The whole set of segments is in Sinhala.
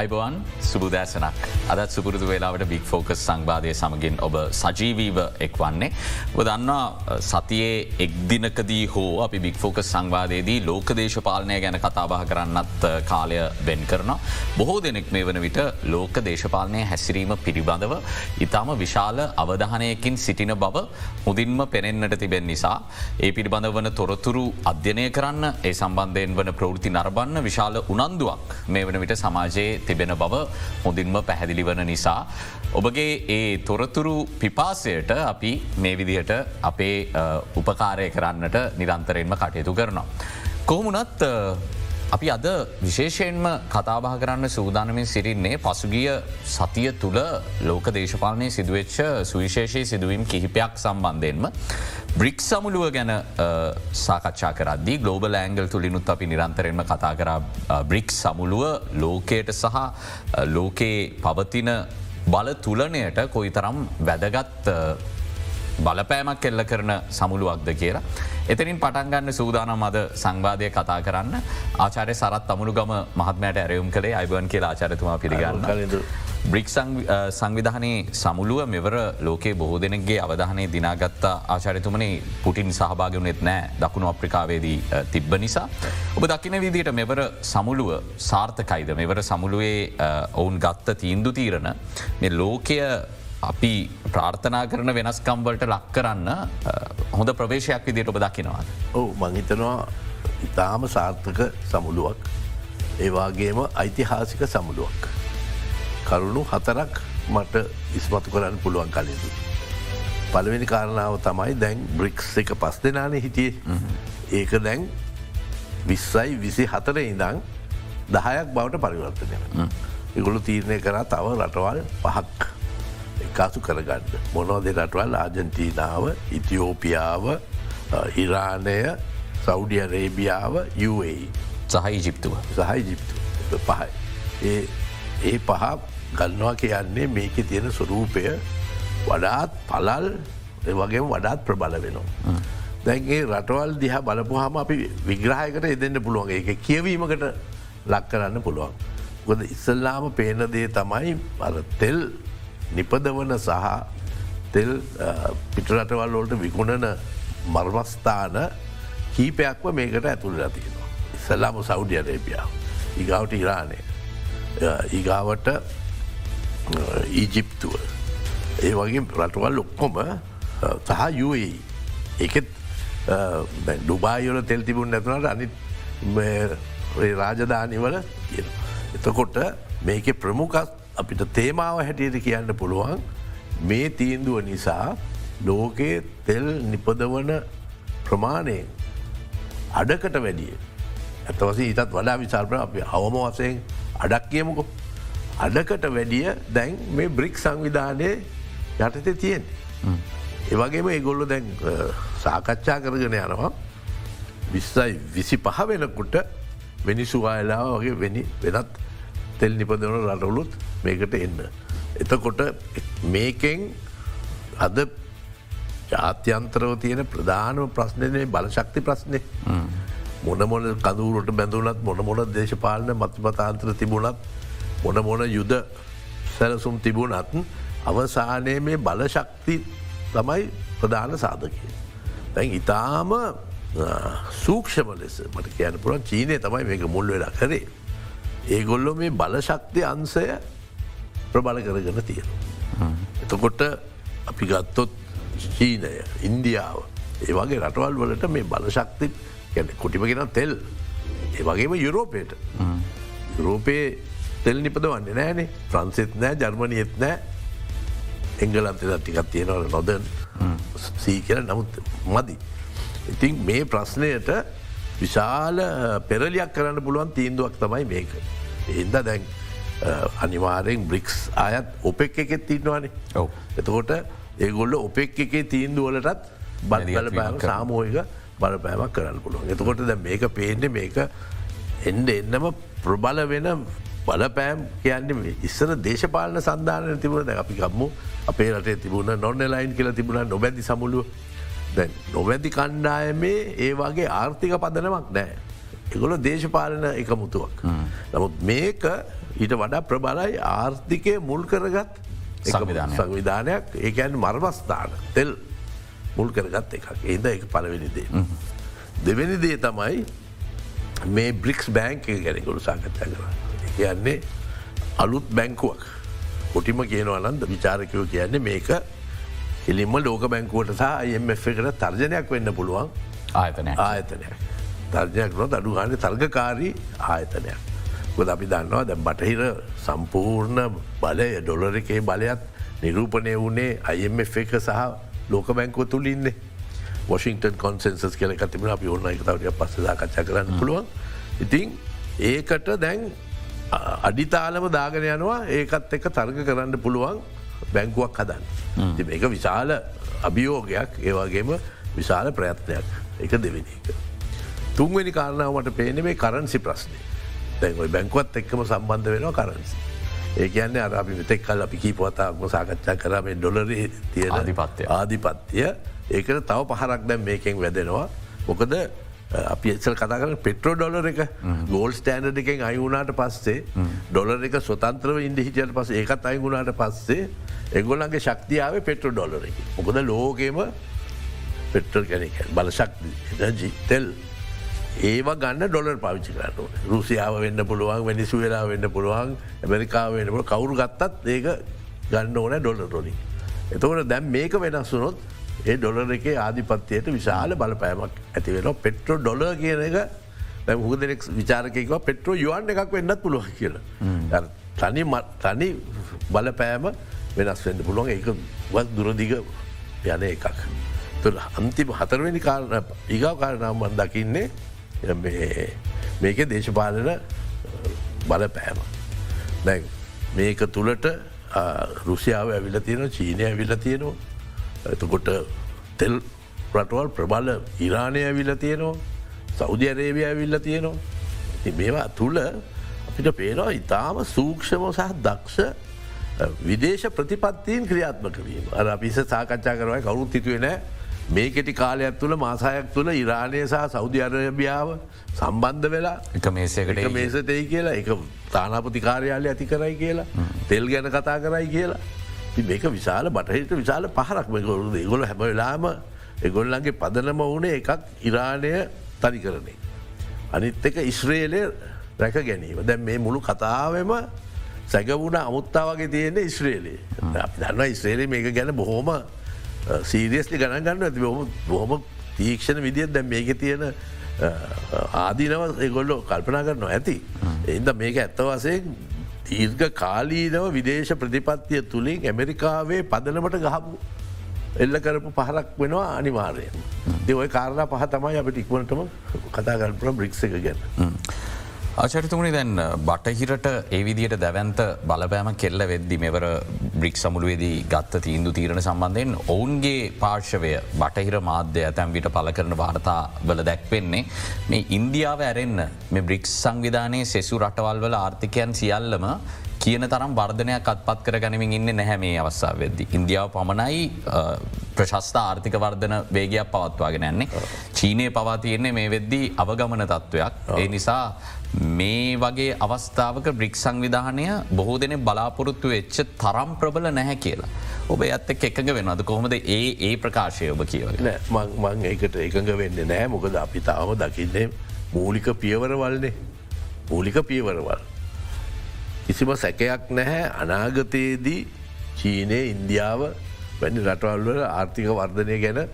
අයිබවන් සුබදෑසනක් අදත් සුපුරදු වෙලාවට බික් ෆෝකස් සංවාධය සමගින් ඔබ සජීවීව එක් වන්නේ. ඔබ දන්නා සතියේ එක්දිනකදී හෝ අපි බික් ෆෝකස් සංවාදයේදී ලෝක දේශපාලනය ගැන කතාබහ කරන්නත් කාලය වෙන් කරන. බොහෝ දෙනෙක් මේ වන විට ලෝක දේශපාලනය හැසිරීම පිළිබඳව ඉතාම විශාල අවධානයකින් සිටින බව මුදින්ම පෙනෙන්න්නට තිබෙන නිසා. ඒ පිළිබඳ වන තොරතුරු අධ්‍යනය කරන්න ඒ සම්බන්ධයෙන් වන ප්‍රෘති නරබන්න විශාල උනන්දුවක් මේ වන විට සමාජයේ තිබෙන බව හොඳින්ම පැහැදිලි වන නිසා. ඔබගේ ඒ තොරතුරු පිපාසයට අපි මේ විදිහට අපේ උපකාරය කරන්නට නිරන්තරයෙන්ම කටයුතු කරනවා. කොහොමුණත් අපි අද විශේෂයෙන්ම කතාබා කරන්න සූදානමින් සිරින්නේ පසුගිය සතිය තුළ ලෝක දේශපාලනය සිදුවච්ච සුවිශේෂී සිදුවීම් කිහිපයක් සම්බන්ධයෙන්ම. බ්‍රික් සමුළුව ගැන සාකච්ඡා කරදදි ගලෝබල් ඇංගල් තුළිනුත් අපි නිරන්තරෙන්ම කතා කර බ්‍රික් සමුළුව ලෝකයට සහ ලෝකයේ පවතින බල තුලනයට කොයි තරම් වැදගත් බලපෑමක් කෙල්ල කරන සමුළුවක්ද කියලා. එතනින් පටන්ගන්න සූදානම් අද සංවාධය කතා කරන්න ආචාරය සරත් අමුණු ගම මහත්මයට ඇරයුම් කළේ අයිබන් කියලා ආචාරතුමා පිළිගන්න. බ්‍රික් සංවිධානයේ සමුළුව මෙවර ලෝකේ බොහෝ දෙනෙක්ගේ අවධානය දිනාගත්තා ආචාරිතුමනේ පුටින් සහභාගවනෙත් නෑ දකුණු අප්‍රිකාවේදී තිබ්බ නිසා. ඔබ දකින විදිට මෙවර සමුළුව සාර්ථකයිද මෙවර සමුළුවේ ඔවුන් ගත්ත තීන්දු තීරණ මේ ලෝකය අපි ප්‍රාර්ථනා කරන වෙනස්කම්වලට ලක් කරන්න හොඳ ප්‍රවේශයක් විදිට ඔබ දකිනවාද. ඕ මංහිතනවා ඉතාම සාර්ථක සමුළුවක් ඒවාගේම ඓතිහාසික සමුළුවක්. කරුණු හතරක් මට ඉස්මතු කරන්න පුළුවන් කලෙදු. පළවෙනි කාරණාව තමයි දැන් බ්‍රික්ස් එක පස් දෙනාන හිටියේ ඒක දැන් විස්සයි විසි හතර ඉඳං දහයක් බවට පරිවර්තනය. ඉගොලු තීරණය කරා තව රටවල් පහක් එකාසු කරගන්න. මොනෝ දෙරටවල් ආජන්ටීනාව ඉතිෝපියාව ඉරානය සෞඩිය රේබියාව UA සහයි ජිප්තුව සහයි ජිප්තු පහයි. ඒ ඒ පහ ගන්නවා කියන්නේ මේක තියෙන ස්වරූපය වඩාත් පලල් වගේ වඩාත් ප්‍රබල වෙනවා. දැන්ගේ රටවල් දිහ බලපු හම අපි විග්‍රහයකට එදෙන්න්න පුළුවන් එක කියවීමකට ලක් කරන්න පුළුවන්. ගොද ඉස්සල්ලාම පේන දේ තමයි තෙල් නිපදවන සහ තෙල් පිටරටවල් වලට විකුණන මර්මස්ථාන කීපයක්ව මේකට ඇතුළ ඇතිෙනවා. ඉස්සල්ලාම සෞඩිය අරේපියාව. ඉගවට ඉරානය. ඊගාවට ඊජිප්තුව. ඒ වගේ රටවල් ඔක්කොම සහ යුයි. ඒකෙත් ඩුබායෝල තෙල් තිබුණ නැතුනට අනිත් රාජධානිවල තියෙන. එතකොට මේක ප්‍රමුඛත් අපිට තේමාව හැටියට කියන්න පුළුවන් මේ තීන්දුව නිසා ලෝකයේ තෙල් නිපදවන ප්‍රමාණයෙන් අඩකට වැඩිය. ඇතවස ඉතත් වඩා විචල්පන අප අවම වසයෙන් අඩක් කියමුකු. අඩකට වැඩිය දැන් මේ බ්‍රික් සංවිධානය යටතේ තියෙන්. ඒවගේම ඒගොල්ලො දැන් සාකච්ඡා කරගෙන යනවා විස්සයි විසි පහ වෙනකුට වෙනිසුවායලා වගේ වෙනි වෙනත් තෙල් නිපදවන රටවලුත් මේකට එන්න. එතකොට මේකෙන් අද ජාත්‍යන්තරව තියෙන ප්‍රධානම ප්‍රශ්නය බලශක්ති ප්‍රශ්නය මොනමොන කදුරට බැඳුනත් මොනමොන දේශපාලන මතිපතාන්ත්‍ර තිබුණත් මොනමොන යුද සැලසුම් තිබුණත් අවසානය මේ බලශක්ති තමයි ප්‍රධාන සාධකය. දැන් ඉතාම සූක්ෂම ලෙස මට කියන පුරන් චීනය තමයි මේක මුල් වෙලා කරේ. ඒගොල්ලො මේ බලශක්ති අන්සය ප්‍රබල කරගෙන තියෙන. එතකොට අපි ගත්තොත් චීනය ඉන්දියාව ඒ වගේ රටවල් වලට මේ බලශක්ති කොටිපගෙන තෙල් ඒ වගේම යුරෝපයට යුරෝපයේ තෙල් නිපද වන්නේ නෑනේ ප්‍රන්සිත් නෑ ජර්මණයත් නෑ එංගලන්තෙ ටිකත් තියෙනවල නොදන් සී කියල නමුත් මදි. ඉතින් මේ ප්‍රශ්නයට විශාල පෙරලියක් කරන්න පුළුවන් තීන්දුවක් තමයි මේක. එන්ද දැන් අනිවාරෙන් බ්‍රික්ස් අයත් ඔපෙක් එකෙත් තින්නවානේ ඔව එතකොට ඒගොල්ල ඔපෙක් එකේ තීන්දුවලටත් බල පෑම සාමෝයක බලපෑමක් කරන්න පුළුවන්. එතකොට දැ මේක පේන්න මේක එන්ඩ එන්නම ප්‍රබල වෙන බලපෑම් කියන්නේ ඉස්සර දේශපාලන සන්ධාන තිබුණ දැ අපි ගම්මු අපේ රටේ තිබුණ නොන්න ලයින් කියල තිබුණ නොබැදි සමුළුව දැන් නොවැදි කණ්ඩායමේ ඒ වගේ ආර්ථික පදනමක් නෑ. එගොල දේශපාලන එකමුතුවක්. නමුත් මේක ඊට වඩා ප්‍රබලයි ආර්ථිකය මුල් කරගත් සංවිධානයක්. ඒකැන් මර්මස්ථාන තෙල් මුල් කරගත් එකක් ඒද එක පලවෙනිදේ. දෙවැනි දේ තමයි මේ බ්‍රික්ස් බෑංක ගැනකුළු සාකච්ඡා කර. කියන්නේ අලුත් බැංකුවක් කොටිම කියනවනන්ද විචාරකයෝ කියන්නේ මේක එලින්ම ලෝක බැංකුවට සහ එම එකට තර්ජනයක් වෙන්න පුළුවන් ආයතනය ආයතනයක් තර්ජනයක් නො අඩුගාන තර්ගකාරී ආයතනයක්. ගොද අපි දන්නවා දැ බටහිර සම්පූර්ණ බලය ඩොලර එකේ බලයත් නිරූපණය වුණේ අයිF එක සහ ලෝක බැංකුව තුළින්නේ වොෂිංටන් කොන්සන්සස් කියල තිබෙන අපි ඔන්න එක තවටිය පස්සදා කච්චා කරන්න පුළුවන්. ඉතිං ඒකට දැන් අඩිතාලම දාගෙන යනවා ඒකත් එක තර්ග කරන්න පුළුවන් බැංකුවක් හදන්න. ති මේක විශාල අභියෝගයක් ඒවාගේම විශාල ප්‍රයත්නයක් එක දෙවෙනි එක. තුන්වෙනි කාරණාවට පේන මේ කරන්සි ප්‍රශ්නය දැන්යි බැංකුවත් එක්කම සම්බන්ධ වෙනවා කරන්සි. ඒ කියන්න අර අපි මෙතෙක් කල් අපි කීපවතාක්ම සාකච්ඡා කරම ඩොලරේ තියෙන ආධිපත්‍යය. ආධිපත්තිය ඒකට තව පහරක් දැම් මේකෙන් වැදෙනවා. මොකද අපි එසල් කතා කරන පෙට්‍රෝ ඩොලර එක ගෝල් ස්ටෑන්ඩ එකෙන් අයුුණට පස්සේ ඩොලර එක සොතන්ත්‍රව ඉන්ඩ හිටියට පස ඒකත් අයගුණට පස්සේ එගොලන්ගේ ශක්තියාව පෙට්‍රෝ ඩොලර එක. මොකද ලෝකේම පෙට්‍රල් කැනෙක බලශක්ති තෙල් ඒවා ගන්න ඩොලර් පාවිච්චි කරන්න රුසියාව වෙන්න පුළුවන් වැනිසු වෙලා වෙන්න පුළුවන් ඇමරිකාව වෙනපුල කවුරු ගත්තත් ඒක ගන්න ඕන ඩොලර් රොලින්. එතකට දැම් මේක වෙනස් වනොත් ඒ ඩොලර එක ආධිපත්තියට විශාල බලපෑමක් ඇති වෙන පෙට්‍රෝ ඩොල කියන එක හු දෙනෙක් විචාරකව පෙට්‍රෝ යුවන් එකක් වෙන්නත් පුළුව කියලා. තනි තනි බලපෑම වෙනස් වෙන්න පුළුවන් ඒක වත් දුරදිග යන එකක්. අන්තිම හතරවෙනි කාරණ ඉගව කාරණාමන් දකින්නේ මේක දේශපාලන බලපෑම. දැන් මේක තුළට රුසියාව ඇවිල තියෙන චීනය ඇවිල තියෙනවා. එතකොට තෙල් රටවල් ප්‍රබල ඉරාණය ඇවිල්ල තියෙනවා. සෞධ අරේවය ඇවිල්ල තියෙනවා. ති මේවා තුළ අපිට පේනවා ඉතාම සූක්ෂම සහ දක්ෂ විදේශ ප්‍රතිපත්තිීන් ක්‍රියාත්මක වීම. අර අපිස සාකච්ඡා කරවයි කවුරුත් හිතුවෙන මේ කෙටි කාලයක් තුළ මාසායක් තුළ ඉරාණය සහ සෞධ අරභියාව සම්බන්ධ වෙලා එක මේසකට මේසතයි කියලා. එක තානාපති කාර්යාලය ඇති කරයි කියලා තෙල් ගැන කතා කරයි කියලා. මේක විශාල බටහිට විශාල පහරක්. මේකොරුද ගොල හැම වෙලාම එගොල්ලන්ගේ පදනම වනේ එකක් ඉරාණය තනි කරනේ. අනිත් එක ඉස්්‍රේලය රැක ගැනීම. දැන් මේ මුළු කතාවම සැගවුණ අමුත්තාවගේ තියෙන්නේ ඉස්්‍රේලේ දන්න ඉස්්‍රේලේ මේක ගැන බොහෝම Uh, සීරියස්ලි ගණන් ගන්න ඇති බොහොම බොහොම තීක්ෂණ විදිියත් දැන් මේක තියෙන uh, uh, ආදීනව ඒගොල්ලො කල්පනා කරනවා ඇති. එන්ද මේක ඇත්තවසයෙන් දීර්ඝ කාලීනව විදේශ ප්‍රතිපත්තිය තුළින් ඇමරිකාවේ පදනමට ගහපු එල්ල කරපු පහරක් වෙනවා අනිවාරයෙන්. දෙවයි කාරණ පහ තමයි අපට ඉක්වනටම කතාගල්පුර බ්‍රික්ස එක ගැන්න. ආචරිතුමනි දැන් බටහිරට ඒවිදියට දැවන්ත බලපෑම කෙල්ල වෙද්දි මෙවර බ්‍රික් සමුළුවේදී ගත්ත තීන්දු තීරණ සම්බන්ධයෙන් ඔවුන්ගේ පාර්ශවය බටහිර මාධ්‍ය ඇතැම් විට පල කරන වාර්තා වල දැක්වෙන්නේ මේ ඉන්දියාව ඇරෙන්න්න මේ බ්‍රික්ස් සංවිධානයේ සෙසු රටවල් වල ආර්ථිකයන් සියල්ලම කියන තරම් වර්ධනයක් අත්පත් කර ගැනමින් ඉන්න නැහැ මේ අවස්සා වෙද්දි. ඉන්දියාව පමණයි ප්‍රශස්ත ආර්ථික වර්ධන වේගයක් පවත්වාගෙන යන්නේ. චීනය පවාතියන්නේ මේ වෙද්දී අවගමන තත්ත්වයක්. ඒ නිසා මේ වගේ අවස්ථාවක බ්‍රික් සංවිධානය බොහෝ දෙන බලාපොරොත්තු වෙච්ච තරම් ප්‍රබල නැහැ කියලා. ඔබ ඇත්ත එකඟ වෙනද කොහොමද ඒ ඒ ප්‍රකාශය ඔබ කියවල? මං ඒකට එකඟ වෙන්න නෑ. මොකද අපි තාම දකින්නේ මූලික පියවරවල්නේ. මූලික පියවරවල්. කිසිම සැකයක් නැහැ. අනාගතයේදී චීනය ඉන්දියාව වැනි රටවල්වල ආර්ථික වර්ධනය ගැන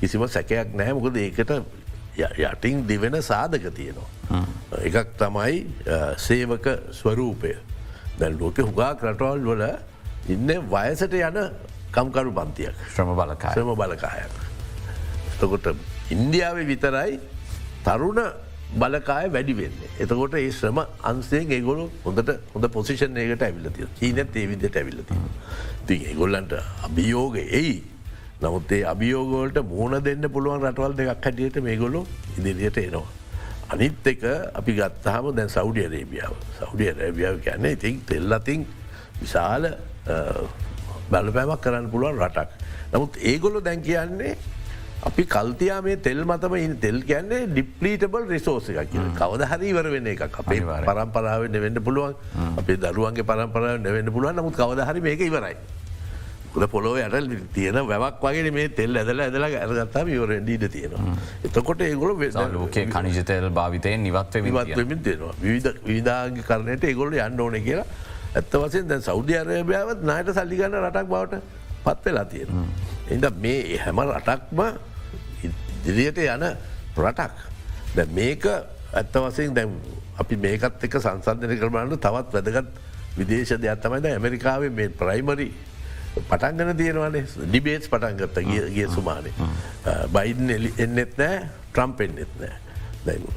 කිසිම සැකයක් නැහැ. මොකද ඒකට යටින් දෙවෙන සාධක තියෙනවා. එකක් තමයි සේවක ස්වරූපය දැන් ලෝක හුගාක් රටවල් වල ඉන්න වයසට යන කම්කරු පන්තියක් ශ්‍රම බලකා ශ්‍රම බලකායක්. එතකොට ඉන්දියාව විතරයි තරුණ බලකාය වැඩි වෙන්නේ. එතකොට ඒ ශ්‍රම අන්සේ ඒගොලු හොඳට හොඳ පොසිෂන් ඒකට ඇවිලතිය චීනත් ඒ විදිට ඇවිලති. ති ඒගොල්ලන්ට අභියෝග එයි. නමුත් ඒ අභියෝගෝලට මුහුණ දෙන්න පුළුවන් රටවල් දෙකක් හැටියට මේගොලු ඉදිරියට එනවා. අනිත් එක අපි ගත්තහම දැන් සෞඩිය රේබියාව සෞඩිය රැබියාව කියන්නේ ඉතින් තෙල්ලතින් විශාල බලපෑමක් කරන්න පුළුවන් රටක්. නමුත් ඒගොල්ලො දැන් කියන්නේ අපි කල්තියා මේ තෙල් මතම ඉන් තෙල් කියන්නේ ඩිප්ලීටබල් රිසෝස එක කිය කවද හරිවර වෙන එක අපේ අනිවාර්යයෙන්. පරම්පරාව නෙවෙන්ඩ පුළුවන්. අපේ දරුවන්ගේ පරම්පරාව නෙවෙන්ඩ පුළුවන්. නමුත් කවද හරි මේක ඉවරයි. කුද පොලොව යට තියෙන වැවක් වගේ මේ තෙල් ඇදල ඇදල ඇරගත්තාම ඉවර ඩීඩ තියෙනවා. එතකොට ඒගොල ලෝකේ කනිජතෙල් භාවිතයෙන් නිවත්ව විවත්වමින් තියෙනවා විධ විධාග කරනයට ඒගොල්ල යන්න ඕන කියලා ඇත්ත වසෙන් දැ සෞද්‍ය අරභාවත් නායට සල්ලිගන්න රටක් බවට පත් වෙලා තියෙන. එද මේ හැම රටක්ම ඉදිරියට යන රටක්. දැ මේක ඇත්ත වසයෙන් දැම් අපි මේකත් එක සංසන්ධනය කරමන්න තවත් වැදගත් විදේශ දෙයක් තමයිද ඇමරිකාවේ මේ ප්‍රයිමරි පටන්ගන තියෙනවානේ ඩිබේටස් පටන්ගත්ත ගිය සුමානේ. බයිඩන් එන්නෙත් නෑ ට්‍රම්ප එන්නෙත් නෑ.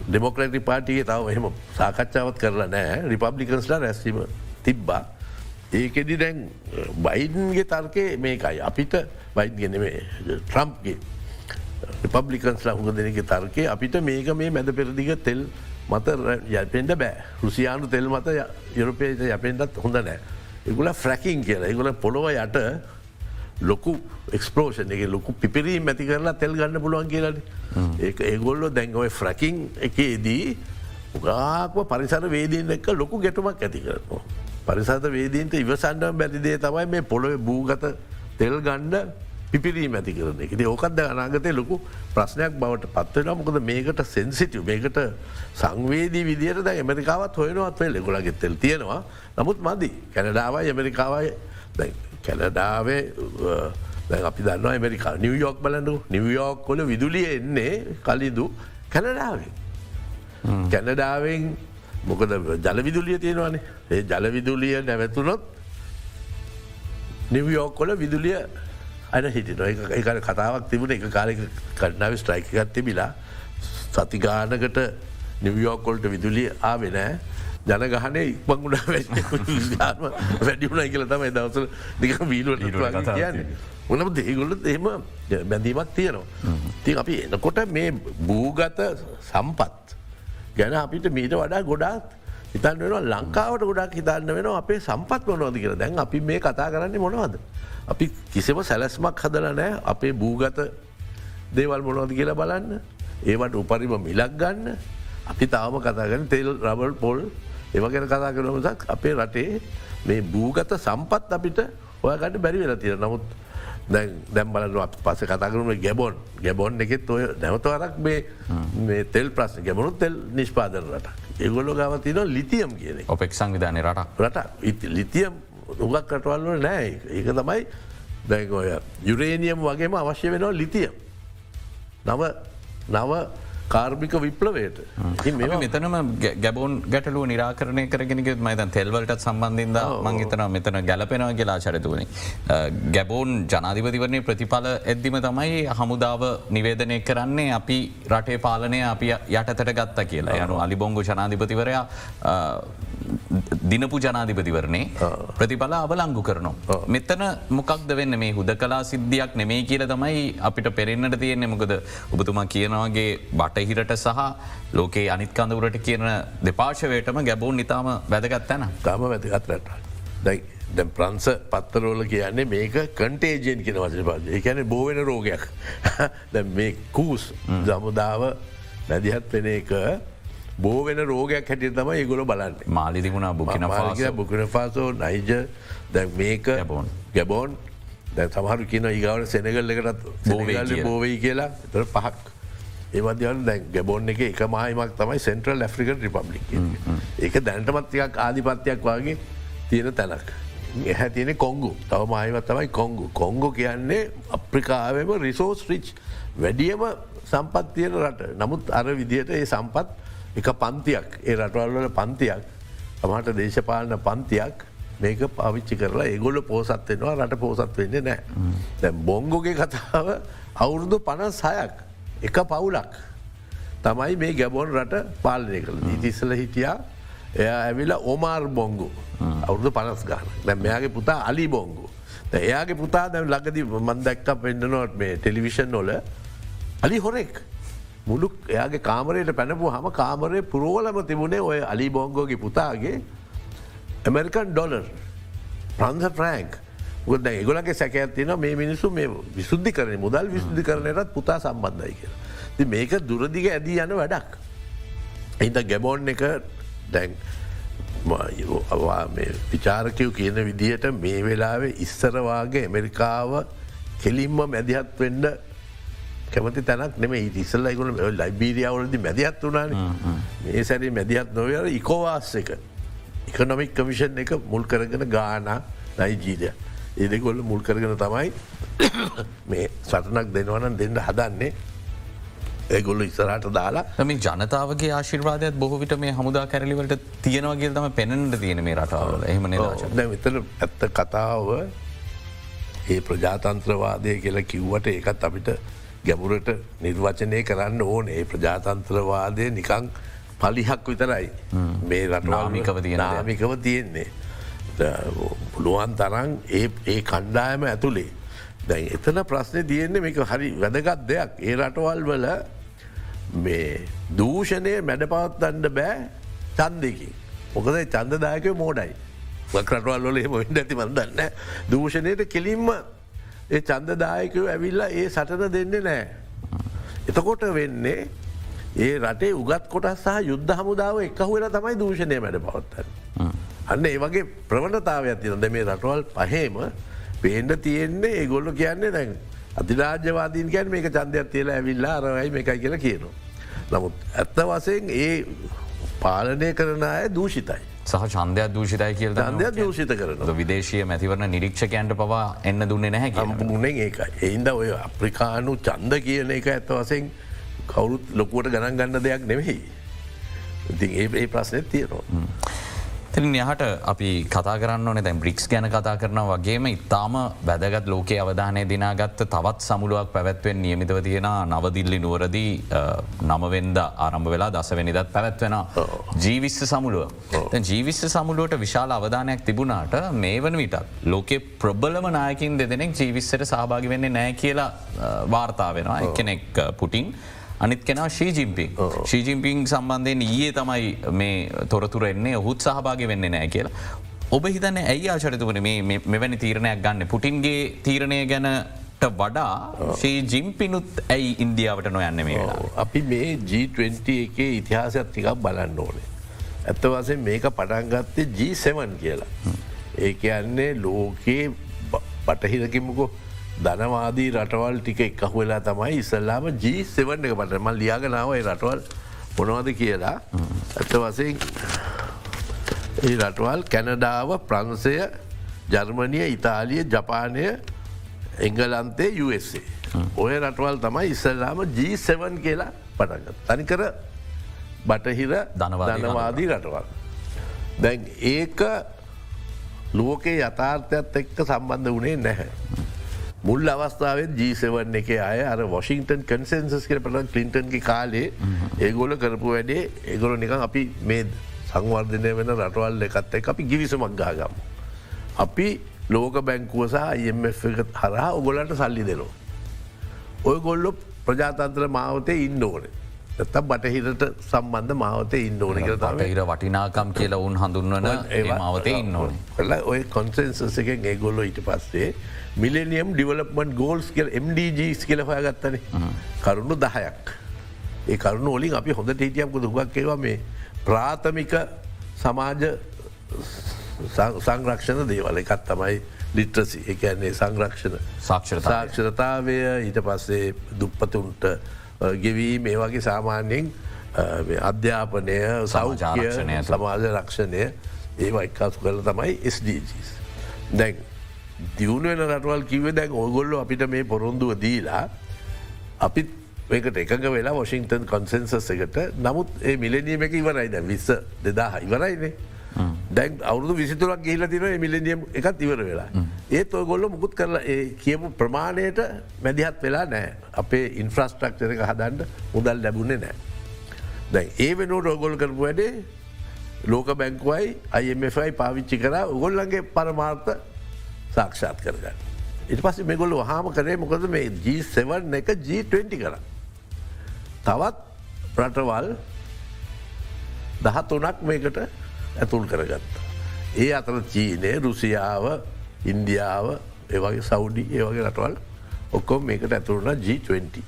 ඩෙමොක්‍රටි පාටිය තව එහෙම සාකච්ඡාවත් කරලා නෑ රිපබ්ලිකන්ස්ලා රැස්වීම තිබ්බා. ඒකෙදි දැන් බයිඩන්ගේ තර්කය මේකයි අපිට බයිඩ්ගෙන මේ ට්‍රම්ප්ගේ රිපබ්ලිකන්ස්ලා හුඟ දෙනක තර්කය අපිට මේක මේ මැද පෙරදිග තෙල් මත යපෙන්ට බෑ රුසියානු තෙල් මත යුරපේත යපෙන්ටත් හොඳ නෑ. එගුල ෆ්‍රැකින් කියලා එගුල පොළොව යට ලොකු එක්ස්පලෝෂන් එක ලොකු පිපිරීම් ඇති කරලා තෙල් ගන්න පුළුවන් කියලන ඒ ඒගොල්ලො දැන්ගොයි ෆ්‍රකින් එකේදී උගාක්ම පරිසර වේදීන් එක්ක ලොකු ගැටුමක් ඇති කරනවා. පරිසත වේදීන්ට ඉවසන්ඩම් බැතිදේ තමයි මේ පොළොව භූගත තෙල් ගණ්ඩ පිපිරීම ඇති කරන එක. ඕකක්ද අනාගතය ලොකු ප්‍රශ්නයක් බවට පත්වෙන මොකද මේකට සෙන්සිටිය මේකට සංවේදී විදියට ද ඇමරිකාවත් හොයනවත් වෙල් ගොලගෙ තෙල් තියෙනවා. නමුත් මදි. කැනඩාවයි ඇමරිකාවයි. කැනඩාවේ අපි දන්න ඇමරිකා. නිවියෝක් බලඩු නිවියෝක් කොල විදුලිය එන්නේ කලිදු කැනඩාවේ. කැනඩාවෙන් මොකද ජලවිදුලිය තියෙනවානේ. ඒ ජලවිදුලිය නැවැතුනොත් නිවියෝක් කොල විදුලිය අන හිටින එක කතාවක් තිබුණ. එක කාලෙක කඩනාව ස්ට්‍රයිකත් තිබිලා සතිගානකට නිවියෝකොල්ට විදුලිය ආවෙනෑ ජනගහන ඉක්මංගුණ වැඩිුණ කියල තමයි දවසල දික වීලුව කියන්නේ. උනම දේගොල්ලත් එහෙම බැඳීමක් තියෙනවා. ති අපි එනකොට මේ භූගත සම්පත් ගැන අපිට මීට වඩා ගොඩාත් හිතන් වෙන ලංකාවට ගොඩක් හිතන්න වෙන අපේ සම්පත් මොනොද කියර දැන් අපි මේ කතා කරන්නේ මොනවද. අපි කිසිම සැලස්මක් හදල නෑ අපේ භූගත දේවල් මොනොද කියලා බලන්න. ඒවට උපරිම මිලක් ගන්න. අපි තාම කතාගන තෙල් රබල් පොල්. ඒවගෙන කතා කරනමසක් අපේ රටේ මේ භූගත සම්පත් අපිට ඔයකට බැරි වෙලා තියෙන නමුත් දැන් දැම් බලන අප පස කතා කරුම ගැබොන්. ගැබොන් එකෙත් ඔය නැවතවරක් මේ තෙල් ප්‍රශ්න. ගැබුණු තෙල් නිෂ්පාදන රට ඒගොල්ලො ගවතින ලිතියම් කියන ඔපෙක් සංවිධානය රට රට ලිතියම් උගක් කටවල්ල නෑ ඒක තමයි දැන් ඔය යුරේනියම් වගේම අවශ්‍ය වෙනවා ලිතියම්. නව නව කාර්මික විප්ලවයට. මෙතනම ගැබෝන් ගැටලුව නිරාකරණය කරගෙනක මයිතන් තෙල්වලට සම්බන්ධින්ද මංහිතන මෙතන ගැලපෙනව කියලා චරිතුවනි. ගැබෝන් ජනාධිපතිවරණය ප්‍රතිඵල එද්දිම තමයි හමුදාව නිවේදනය කරන්නේ අපි රටේ පාලනය අපි යටතට ගත්ත කියලා. යනු අලිබොංගු ජනාධිපතිවරයා දිනපු ජනාධිපතිවරණේ ප්‍රතිඵල අවලංගු කරනවා. මෙතන මොකක්ද වෙන්න? මේ හුද කලා සිද්ධියක් නෙමේ කියල තමයි අපිට පෙරෙන්න්නට තියෙන්නේ. මොකද ඔබතුමා කියනවාගේ බටහිරට සහ ලෝකේ අනිත්කඳවරට කියන දෙපාශවයටම ගැබෝන් නිතාම වැදගත් ඇන ගම වැදගත් රට. දැයි දැ ප්‍රන්ස පත්තරෝල කියන්නේ මේක කටේජයෙන් කියෙන වචන පාද එකැන බෝවෙන රෝගයක්. දැ මේ කූස් සමුදාව මැදිහත් වෙන එක බෝවෙන රෝගයක් හැටිය තම ඒගොල බලන්න. මාලි තිබුණා බුකින බුකන පාසෝ නයිජ දැ මේක ගැබෝන්. ගැබෝන්. දැ සමහරු කියන ඒගවට සෙනගල් එකටත් බෝවයි කියලා. තර පහක්. ඒවදයන් දැ ගැබොන් එක එක මහමක් තමයි සෙන්ට්‍රල් ඇෆ්‍රිකන් රිපබ්ලික් ඒක දැන්ටමත්තියක් ආධිපත්යක් වගේ තියෙන තැනක්. එහැ තියෙන කොංගු. තව මහිමත් තමයි කොංගු. කොංගු කියන්නේ අප්‍රිකාවම රිසෝස් රිච් වැඩියම සම්පත් තියෙන රට. නමුත් අර විදියට ඒ සම්පත් එක පන්තියක්. ඒ රටවල්වල පන්තියක්. තමට දේශපාලන පන්තියක් මේක පවිච්චි කරලා ඒගොල්ල පෝසත් වෙනවා රට පෝසත් වෙන්න නෑ. දැ බොංගුගේ කතාව අවුරුදු පනස් සයක් එක පවුලක්. තමයි මේ ගැබොන් රට පාලනය කළ. ඉතිස්සල හිටියා එයා ඇවිලා ඕමාර් බොංගු. අවුදු පනස් ගාන දැ මෙයාගේ පුතා අලි බොංගු. එයාගේ පුතා දැ ලඟදි මන්දැක්ක පෙන්න්නනොත් මේ ටෙලිවිෂන් නොල අලි හොරෙක් මුළු එයාගේ කාමරයට පැනපු හම කාමරය පුරෝලම තිබුණේ ඔය අලි බොංගෝගේ පුතාගේ ඇමරිකන් ඩොලර් ප්‍රන්ස ෆ්‍රෑන්ක් ගොද ඒගොලගේ සැකඇත්තින මේ මිනිසු මේ විසුද්ධි කරන මුදල් විසුද්ධි කරනයටත් පුතා සම්බන්ධයි කියලා. ති මේක දුරදිග ඇදී යන වැඩක්. එහිද ගැබෝන් එක දැන් විචාරකයව කියන විදිහට මේ වෙලාවේ ඉස්සරවාගේ ඇමරිකාව කෙලින්ම මැදිහත් වෙන්ඩ කැමති තැනක් නෙම ඉතිස්සල්ල ගුණ ලයිබීරියාවලදි මැදිහත් වුණන. මේ සැරි මැදිහත් නොවර ඉකෝවාස් එක. ඉකනොමික් කමිෂන් එක මුල් කරගෙන ගාන නයිජීරය. ඒදකොල්ල මුල් කරගෙන තමයි මේ සටනක් දෙනවනන් දෙන්න හදන්නේ. ඒගොල්ල ඉස්සරහට දාලා මේ ජනතාවගේ ආශිර්වාදයක් බොහවිට මේ හමුදා කැරලිවලට තියෙනවගේ තම පෙනට තියෙන මේ රටාවල. එහම විතර ඇත්ත කතාව ඒ ප්‍රජාතන්ත්‍රවාදය කියලා කිව්වට ඒකත් අපිට ගැමුරට නිර්වචනය කරන්න ඕන. ඒ ප්‍රජාතන්ත්‍රවාදය නිකං පලිහක් විතරයි. මේ රටනාමිකව නාමිකව තියෙන්නේ. පුළුවන් තරන් ඒ කණ්ඩායම ඇතුළේ දැන් එතන ප්‍රශ්නය තියෙන්නේ මේක හරි වැදගත් දෙයක්. ඒ රටවල් වල මේ දූෂණය මැඩ පවත්තන්න බෑ චන්දකින් මොකද චන්දදායකය මෝඩයි. රටවල් වල මොට ඇති මන්දන්න දූෂණයට කෙලින්ම ඒ චන්දදායකයෝ ඇවිල්ලා ඒ සටන දෙන්නේ නෑ. එතකොට වෙන්නේ ඒ රටේ උගත් කොටස් සහ යුද්ධ හමුදාව එකහුවෙන තමයි දූෂණය මැඩ පවත්තන්න. අන්න ඒ වගේ ප්‍රවණතාව ඇතිනද මේ රටවල් පහේම පේන්ඩ තියෙන්නේ ඒ ගොල්ල කියන්නේ දැන් අතිරාජ්‍යවාදීන් කියන් මේක චන්දයක් තියලා ඇවිල්ලා අරවයි මේකයි කියලා කියනවා. නමුත් ඇත්ත වසයෙන් ඒ පාලනය කරන අය දූෂිතයි. සහ චන්දයක් දූෂිතයි කියල් චන්දයක් දූෂිත කරන විදේශය මැතිවරණ නිරීක්ෂකයන්ට පවා එන්න දුන්නේ නැහැ කම්පුුණෙන් ඒකයි. එයින්ද ඔය අප්‍රිකානු චන්ද කියන එක ඇත්ත වසෙන් කවුරුත් ලොකුවට ගණන් ගන්න දෙයක් නෙවෙයි. ඉතින් ඒ ප්‍රශ්නයක් තියෙනවා. තිරින් යහට අපි කතා කරන්න දැන් බ්‍රික්ස් ගැන කතා කරන වගේම ඉතාම වැදගත් ලෝකයේ අවධානය දිනාගත්ත තවත් සමුළුවක් පැවැත්වෙන් නියමිතව තියෙන නවදිල්ලි නුවරදී නමවෙන්ද ආරම්භ වෙලා දසවැනිදත් පැවැත්වෙන ජීවිස්ස සමුළුව. ජීවිස්ස සමුළුවට විශාල අවධානයක් තිබුණාට මේ වන විටත් ලෝකෙ ප්‍රබලම නායකින් දෙදෙනෙක් ජීවිස්සට සහභාගි වෙන්නේ නෑ කියලා වාර්තා වෙනවා. එකනෙක් පුටින්. අනිත් කෙනා ශීජිම්පින් ශීජිම්පින් සම්බන්ධයෙන් ඊයේ තමයි මේ තොරතුර එන්නේ ඔහුත් සහභාග වෙන්න නෑ කියලා. ඔබ හිතන්න ඇයි ආචරිතුවන මේ මෙවැනි තීරණයක් ගන්න පුටින්ගේ තීරණය ගැනට වඩා ශී ජිම්පිනුත් ඇයි ඉන්දියාවට නොයන්න මේ. අපි මේ G20 එකේ ඉතිහාසයක් ටිකක් බලන්න ඕනේ. ඇත්ත වසේ මේක පටන්ගත්තේ G7 කියලා. ඒක යන්නේ ලෝකයේ පටහිරකිමකෝ ධනවාදී රටවල් ටික එක්කහු වෙලා තමයි ඉස්සල්ලාම ජීසෙවන් එක පටම ලියගනාවයි රටවල් මොනවද කියලා ඇත්ත වසයෙන් ඒ රටවල් කැනඩාව ප්‍රංසය ජර්මණය ඉතාලිය ජපානය එංගලන්තේ USA. ඔය රටවල් තමයි ඉස්සල්ලාම G7 කියලා පටග. තනිකර බටහිර ධනවාදී රටවල්. දැන් ඒක ලෝකේ යථාර්ථයත් එක්ක සම්බන්ධ වනේ නැහැ. මුල් අවස්ථාවෙන් ජීසවන් එක අය අර වොෂිංටන් කන්සන්සස් කර පට කලින්ටන්ගේ කාලේ ඒගොල කරපු වැඩේ ඒගොල නිකන් අපි මේ සංවර්ධනය වෙන රටවල් එකත් එක අපි ගිවිසමක් ගාගම්. අපි ලෝක බැංකුවසා IMF හරහා ඔගොලන්ට සල්ලි දෙනවා. ඔය ගොල්ලො ප්‍රජාතන්ත්‍ර මාවතය ඉන්න ඕනේ. ඇත බටහිරට සම්බන්ධ මාවතය ඉන්න ඕන කර හිර වටිනාකම් කියලා උන් හඳුන්වන ඒ මාවතය ඉන්න ඕන. ඔය කොන්සන්සස් එකෙන් ඒගොල්ලො ඊට පස්සේ මිලනියම් ඩිවලපමට ගෝල්ස් කියල MDGස් කියල හොයගත්තන. කරුණු දහයක්. ඒ කරුණු ඔලින් අපි හොඳ හිටියම්කු දුගක් ඒවා මේ ප්‍රාථමික සමාජ සංරක්ෂණ දේවල. එකත් තමයි ලිට්‍රසි. එකන්නේ සංරක්ෂණ. සාක්ෂරතාවය. ඊට පස්සේ දුප්පතුන්ට ගෙවී මේ වගේ සාමාන්‍යයෙන් අධ්‍යාපනය සෞජාරක්ෂණය සමාජ රක්ෂණය. ඒවා එක්කාසු කරල තමයි SDGs. දැන් දියුණු වෙන රටවල් කිව දැන් ඔගොල්ල අපිට මේ පොරොන්දුව දීලා අපිත් ඒකට එකඟ වෙලා වොෂිංටන් කොන්සන්සස් එකට. නමුත් ඒ මිලනියම එක ඉවරයි දැ විස්ස දෙදා ඉවරයිනේ. දැන් අවුදු විසිතුරක් ගහිල තින මිලනියම් එකත් ඉවර වෙලා. ඒත් ඔය ගොල්ල මුකුත් කරලා ඒ කියපු ප්‍රමාණයට මැදිහත් වෙලා නෑ අපේ ඉන්ෆ්‍රස්ට්‍රක්චර එක හදන්ට මුදල් ලැබුණේ නෑ. දැන් ඒ වෙනුවට ඔගොල් කරපු වැඩේ ලෝක බැංකුවයි අයිMFයි පාවිච්චි කර. උගොල්ලන්ගේ පරමාර්ථ සාක්ෂාත් කරගන්න. ඉට පස්ස මෙගොල්ල හාම කරේ මොකද මේ G7 එක G20 කර. තවත් රටවල් දහ තුනක් මේකට ඇතුල් කරගත්ත. ඒ අතර චීනය රුසියාව ඉන්දියාව ඒවගේ සෞඩි ඒවගේ රටවල් ඔක්කොම් මේකට ඇතුරුණ G20.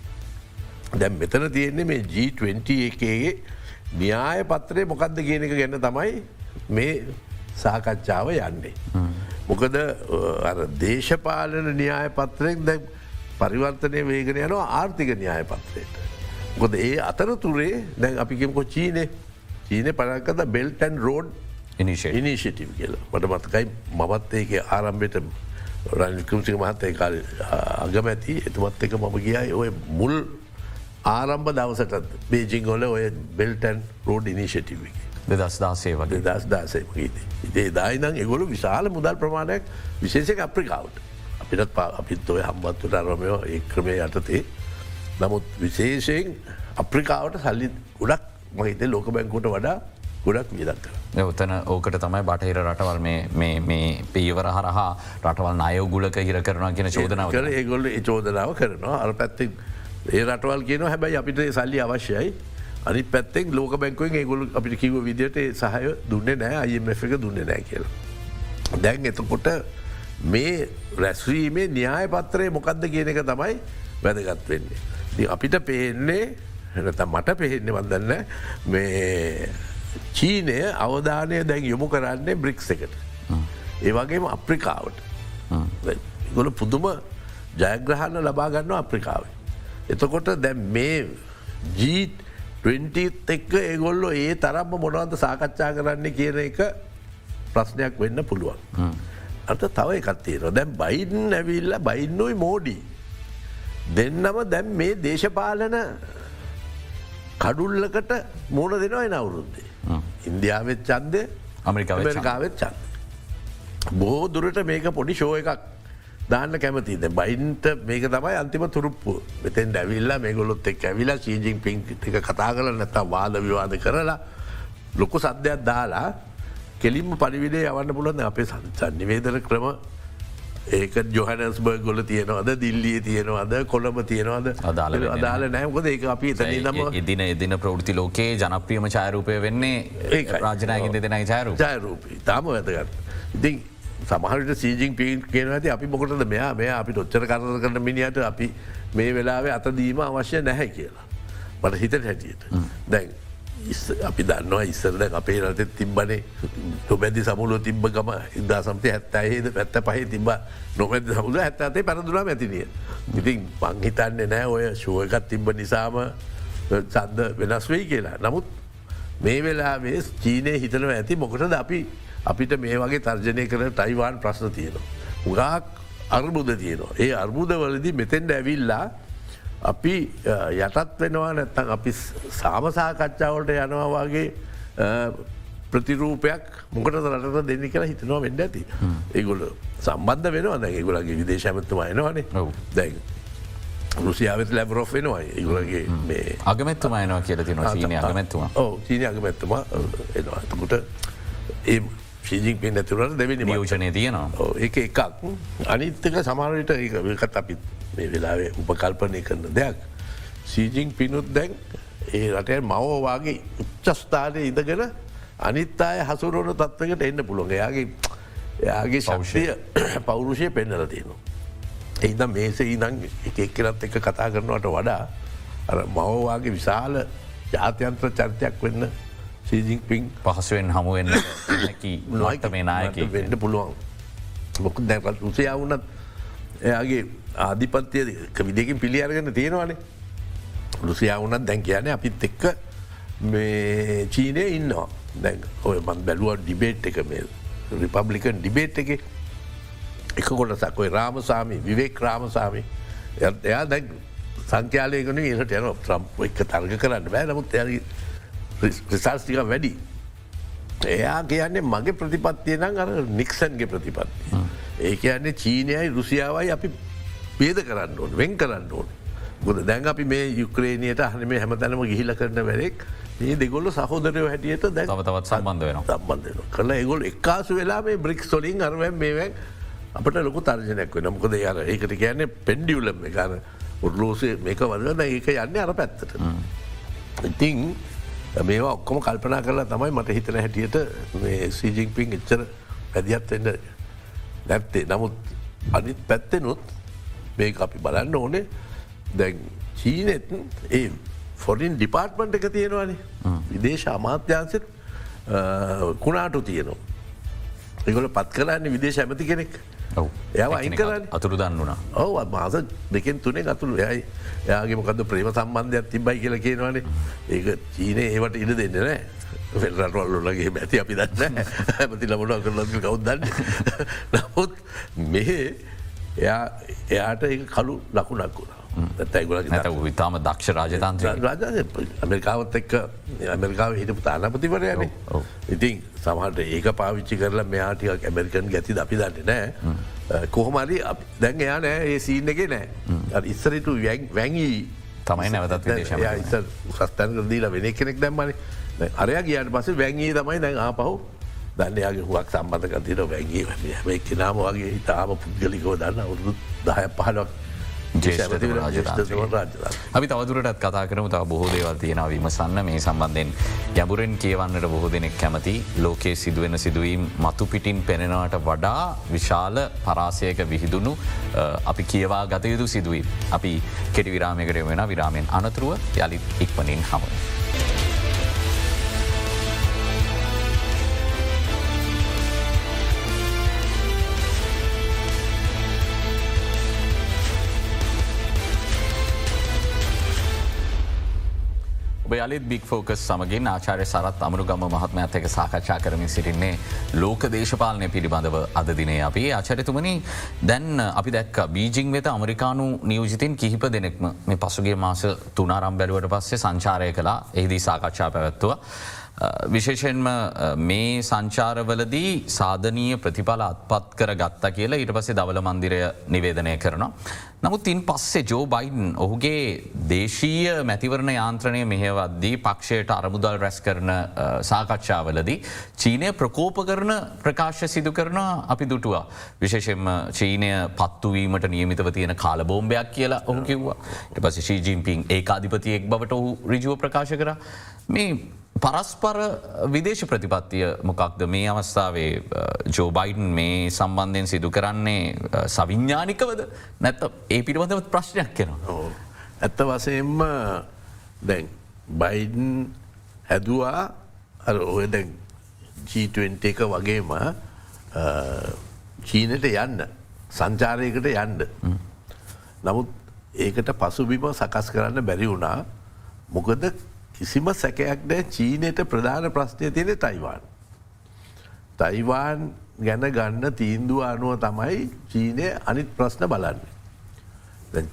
දැම් මෙතන තියෙන්නේ මේ G20 එකගේ න්‍යාය පත්‍රය මොකක්ද කියන එක ගැන්න තමයි මේ සාකච්ඡාව යන්නේ. මොකද දේශපාලන න්‍යාය පත්‍රයෙන් දැ පරිවර්තනය වේගෙන යනවා ආර්ථික න්‍යාය පත්‍රයට. ගොද ඒ අතරතුරේ දැන් අපිකෙමකො චීනය. චීනය පරකද බෙල්ටන් රෝඩ් ඉනිශිටව කියලා. මට මතකයි මමත් ඒක ආරම්භයට රනිකමසික මහත්තය කාල අගමැති. එතුමත් එක මම කියයි ඔය මුල් ආරම්භ දවසට බේජිං හොල ඔය බෙල්ටන් රෝඩ් ඉනිශිටව එක. දෙදස් දාසේ වගේ දස් දාසයමගේද. ඉතේ දායිනම් එගොලු විශාල මුදල් ප්‍රමාණයක් විශේෂක අප්‍රිකාවට. අපිටත් පා අපිත් ඔය හම්බත්තුට අරමයෝ ඒ ක්‍රමය යටතේ. නමුත් විශේෂයෙන් අප්‍රිකාවට සල්ලි ගොඩක් මහිතේ ලෝක බැංකුට වඩා ගොඩක් වියදක් කර. ඔතන ඕකට තමයි බටහිර රටවල් මේ පීවර හරහා රටවල් අයෝගුලක හිර කරනවා කියන චෝදනාව කර ඒගොල්ල චෝදනාව කරනවා අර පැත්තික් ඒ රටවල් කියන හැබැයි අපිට සල්ලි අවශ්‍යයි අනි පැත්තෙක් ලෝක බැංකුවෙන් ඒගොල අපිට කිව විදිට සහය දුන්න නෑ අයම එක දුන්න නෑ කියලා. දැන් එතකොට මේ රැස්වීමේ න්‍යාය පත්‍රය මොකක්ද කියන එක තමයි වැදගත් වෙන්නේ. අපිට පේන්නේ එනත මට පෙහෙන්නේ වදන්න මේ චීනය අවධානය දැන් යොමු කරන්නේ බ්‍රික්ස් එකට. ඒවගේම අප්‍රිකාවට ගොල පුදුම ජයග්‍රහණ ලබාගන්න අප්‍රිකාවේ. එතකොට දැන් මේ ජීත් 20 එක්ක ඒගොල්ලො ඒ තරම්ම මොනවද සාකච්ඡා කරන්න කියන එක ප්‍රශ්නයක් වෙන්න පුළුවන්. අට තව එකත්තියෙන දැම් බයිඩන් ඇවිල්ල බයින්නොයි මෝඩී. දෙන්නම දැම් මේ දේශපාලන කඩුල්ලකට මූුණ දෙනවා එන අවුරුද්දේ. ඉන්දියාවත් චන්දය අමරිකාවෙත් චන්ද. බොහෝ දුරට මේක පොඩි ෂෝ එකක් දාන්න කැමතිද බයින්ට මේක තමයි අන්තිම තුරුප්පු. මෙතෙන් ඇවිල්ලා මේගොලොත් එක් ඇවිලා සීජිං පින් එක කතා කල නැතා වාද විවාද කරලා ලොකු සද්‍යයක් දාලා කෙලින්ම පරිවිඩේ යවන්න පුලොන්න අපේ සංසන් නිවේදන ක්‍රම ඒක ජොහනස්බර්ග ගොල තියෙනවද? දිල්ලිය තියෙනවද? කොළඹ තියෙනවද? අදාල අදාල නෑමකොද ඒ අපි තනම එදින එදින ප්‍රෘති ලෝකේ ජනප්‍රියම චාරූපය වෙන්නේ ඒ රාජනයකින් දෙදෙනයි චාරු ජයරූපී තාම වැදගත්. ඉතින් සමහට සීජිං පින් කියන ඇති අපි මොකටද මෙයා මේ අපි ොච්චර කර කරන මිනිට අපි මේ වෙලාවේ අතදීම අවශ්‍ය නැහැ කියලා. මට හිතට හැටියට. දැන් අපි දන්නවා ඉස්සරද අපේ රට තිබ්බනේ නොබැදි සමුල තිබ්බ ගම ඉදා සමතය හැත්තයිද පැත්ත පහ තිබ නොමැද සමුල ඇත්තතේ පැරදුනා ඇතිනිය. ඉතින් පංහිතන්නේ නෑ ඔය ශුවකත් තිබ්බ නිසාම සන්ද වෙනස් වෙයි කියලා. නමුත් මේ වෙලාවේ චීනය හිතනව ඇති මොකටද අපි අපිට මේ වගේ තර්ජනය කර ටයිවාන් ප්‍රශ්න තියෙනවා. උගාක් අර්බුද තියෙනවා. ඒ අර්බුදවලදි මෙතෙන්ට ඇවිල්ලා අපි යටත් වෙනවා නැත්තන් අපි සාමසාකච්ඡාවලට යනවා වගේ ප්‍රතිරූපයක් මොකට රට දෙන්නි කියලා හිතනවා වෙන්න ඇති. ඒගොල සම්බන්ධ වෙනවා දැ ඒගොලගේ විදේශමත්තුමා එනවානේ දැන්. රුසියාවත් ලැබරෝ් වෙනවා ඒගොලගේ මේ අගමැත්තුමයනවා කියල තින අගමැත්තුම ඕ චීනය අගමැත්තුමා එනවාතකුට ඒ ශීජික් පෙන් ඇතුරට දෙවනි යෝජනය තියෙනවා. ඒ එකක්. අනිත්තක සමාරයට ඒකත් අපිත් මේ වෙලාවේ උපකල්පනය කරන දෙයක්. සීජිං පිනුත් දැන් ඒ රටය මවෝවාගේ උච්චස්ථානය ඉඳගෙන අනිත් අය හසුරුවන තත්වකට එන්න පුළුවන්. එයාගේ එයාගේ ශෞෂය පෞරුෂය පෙන්නල තියෙනවා. එහිද මේස ඉදං එකක් කරත් එක කතා කරනවට වඩා මවෝවාගේ විශාල ජාත්‍යන්ත්‍ර චර්තයක් වෙන්න සීජිං පින් පහසුවෙන් හමුවෙන්න නොයිත මේ නායක වෙන්න පුළුවන් මොක දැකත් රුසියාවුනත් එයාගේ ආධිපත්තිය විදිකින් පිළි අරගන්න තියෙනවානේ රුසියාවුනත් දැන් කියන අපිත් එක්ක මේ චීනය ඉන්නවා දැන් ඔය මන් බැලුව ඩිබේට් එක මේ රිපබ්ලිකන් ඩිබේට් එක එක කොටසක් ඔය රාමසාමි විවේක් රාමසාමි එයා දැන් සංඛ්‍යාලයකන ඒට යන ්‍රම්ප එක තර්ග කරන්න බෑ නමුත් ඇ රිසල්ස්ටික වැඩි. එයා කියන්නේ මගේ ප්‍රතිපත්තිය නම් අර නික්සන්ගේ ප්‍රතිපත්ති. ඒ කියන්නේ චීනයයි රුසියාවයි අපි පේද කරන්න ඕන වෙන් කරන්න ඕන. ගොද දැන් අපි මේ යුක්‍රේණයට හනම හැමතැනම ගිහිල කරන වැරෙක් මේ දෙගොල්ල සහෝදරය හැටියට දැ තවත් සම්බන්ධ වෙන සම්බන්ධ කල ඒගොල් එක්කාසු වෙලා මේ බ්‍රික් සොලින් අරුවෙන් මේවැන් අපට ලොකු තර්ජනයක් වෙන මොකද යර ඒකට කියන්නේ පෙන්ඩියුලම් එකන උරලෝසේ මේක වදන ඒක යන්න අර පැත්තට. ඉතිං මේවා ඔක්කොම කල්පනා කරලා තමයි මට හිතන හැටියට මේ සීජිං පින් එච්චර පැදිත් එන්න නැත්තේ. නමුත් අනිත් පැත්තෙනුත් මේ අපි බලන්න ඕනේ. දැන් චීනෙත් ඒ ෆොරින් ඩිපාර්ට්මන්ට් එක තියෙනවානේ. විදේශ අමාත්‍යන්සෙත් කුණාටු තියනවා. එගොල පත් කරන්නේ විදේශ ඇමති කෙනෙක් එයාව අයින් කරන්න අතුරු දන්න වුණා ඔව මාස දෙකෙන් තුනේ අතුළු යයි එයාගේ මොකද ප්‍රේම සම්බන්ධයක් තිබයි කියල කියනවානේ. ඒක චීනය ඒවට ඉඩ දෙන්න නෑ රටවල්ලොලගේ මැති අපි දන්න ඇමති ලබුණ කරලක කවුදන්න නමුත් මෙහ එයා එයාට කලු ලකුණක් වුණා තැගුල නැත විතාම දක්ෂ රාජතන්ත්‍ර රාජ ඇමරිකාවත් එක්ක ඇමරිකාව හිටපු තානපතිවරයන ඉතින් සමහට ඒක පාවිච්චි කරලා මෙයාටික ඇමරිකන් ගැති අපි දන්න නෑ කොහොමරි දැන් එයා නෑ ඒ සීන එක නෑ. ඉස්සරට වැැඟී තමයි නැවතත් විදේශ ඉස සස්තන් දීලා වෙන කෙනෙක් දැම්මන. අරයා කියන්න පස වැැඟී තමයි දැන් ආපහු දන්නයාගේ හුවක් සම්බඳකතිර වැැගේ හැම කෙනාම වගේ හිතාම පුද්ගලිකෝ දන්න අවුරුදු දහය පහලක් අපි තවදුරටත් කතා කරම. තව බොහෝ දේවල් තියෙන විමසන්න. මේ සම්බන්ධයෙන් ගැබුරෙන් කියවන්නට බොහෝ දෙනෙක් කැමති. ලෝකයේ සිදුවෙන සිදුවීම් මතු පිටින් පෙනෙනවට වඩා විශාල පරාසයක විහිදුණු අපි කියවා ගතයුතු සිදුවීම්. අපි කෙටි විරාමයකට වෙන විරාමෙන් අනතුරුව යළිත් ඉක්මනින් හමුණ. යළිත් බික් ෆෝකස් සමගින් ආචාරය සරත් අමරුගම මහත්ම ඇතක සාකච්ඡා කරමින් සිටින්නේ ලෝක දේශපාලනය පිළිබඳව අද දිනේ අපි ආචරිතුමනි දැන් අපි දැක් බීජිං වෙත අමරිකානු නියෝජිතන් කිහිප දෙනෙක්ම මේ පසුගේ මාස තුනාරම් බැලුවට පස්සේ සංචාරය කලා එහිදී සාකච්ඡා පැවැත්තුව. විශේෂෙන්ම මේ සංචාරවලදී සාධනීය ප්‍රතිඵල අත්පත් කර ගත්තා කියලා ඊට පසේ දවල මන්දිරය නිවේදනය කරනවා. නමුත් ඉන් පස්සේ ජෝ බයිඩන් ඔහුගේ දේශීය මැතිවරණ යාන්ත්‍රණය මෙහවද්දී පක්ෂයට අරමුදල් රැස් කරන සාකච්ඡාවලදී. චීනය ප්‍රකෝප කරන ප්‍රකාශ සිදු කරන අපි දුටුවා. විශේෂෙන්ම චීනය පත්තුවීමට නියමිතව තියෙන කාල බෝම්භයක් කියලා ඔහු කිව්වා. එට පස ශීජීම්පින් ඒ අධිපතියෙක් බවට ඔහු රිජුව ප්‍රකාශ කර මේ පරස්පර විදේශ ප්‍රතිපත්තිය මොකක්ද? මේ අවස්ථාවේ ජෝ බයිඩන් මේ සම්බන්ධයෙන් සිදු කරන්නේ සවිඤ්ඥානිකවද නැත්ත ඒ පිළිබඳව ප්‍රශ්නයක් කෙනවා. ඇත්ත වසයෙන්ම දැන් බයිඩන් හැදවා ඔය දැන් G20 එක වගේම චීනට යන්න සංචාරයකට යන්ඩ. නමුත් ඒකට පසුබිම සකස් කරන්න බැරි වුණා. මොකද කිසිම සැකයක් නෑ චීනයට ප්‍රධාන ප්‍රශ්නය තියෙන තයිවාන්. තයිවාන් ගැන ගන්න තීන්දුව අනුව තමයි චීනය අනිත් ප්‍රශ්න බලන්න.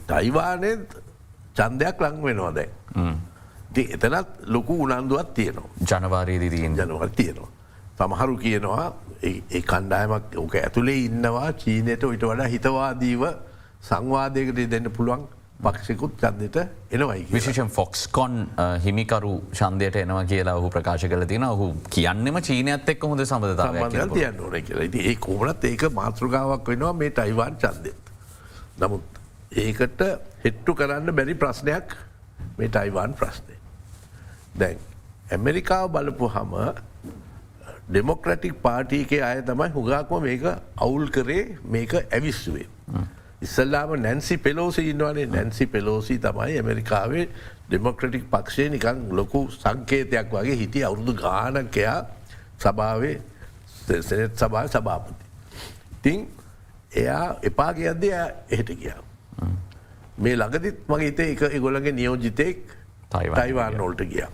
තයිවානය චන්දයක් ලං වෙනවා දැන්. එතනත් ලොකු උනන්දුවත් තියනවා. ජනවාරයේදී තියෙන් ජනවල් තියෙනවා. සමහරු කියනවා ඒ කණ්ඩායමක් ඕක ඇතුළේ ඉන්නවා චීනයට ඔයිට වඩා හිතවාදීව සංවාදයකට දෙන්න පුළුවන් පක්ෂකුත් චන්දයට එනවයි විශේෂන් ෆොක්ස්කොන් හිමිකරු ශන්දයට එනවා කියලා ඔහු ප්‍රකාශ කල තින ඔහු කියන්නෙම චීනයත් එක් හොඳ සබඳතාව තියන්න ඕන කියලා ඒ කෝමනත් ඒක මාතෘකාවක් වෙනවා මේ ටයිවාන් චන්දෙත්. නමුත් ඒකට හෙට්ටු කරන්න බැරි ප්‍රශ්නයක් මේ ටයිවාන් ප්‍රශ්නය. දැන් ඇමරිකාව බලපු හම ඩෙමොක්‍රටික් පාටීකේ අය තමයි හුගාක්ම මේක අවුල් කරේ මේක ඇවිස්සුවේ. ඉස්සල්ලාම නැන්සි පෙලෝසි ඉන්නවනේ නැන්සි පෙලෝසි තමයි ඇමරිකාවේ ඩෙමොක්‍රටික් පක්ෂය නිකං ලොකු සංකේතයක් වගේ හිටිය අවුරුදු ගානකයා සභාවේ සෙනත් සභාව සභාපති. තිං එයා එපාගේ අද එහෙට ගියා. මේ ළඟදිත් මගේ හිතේ එක එගොලගේ නියෝජිතයෙක් තයිවාන් නොල්ට ගියා.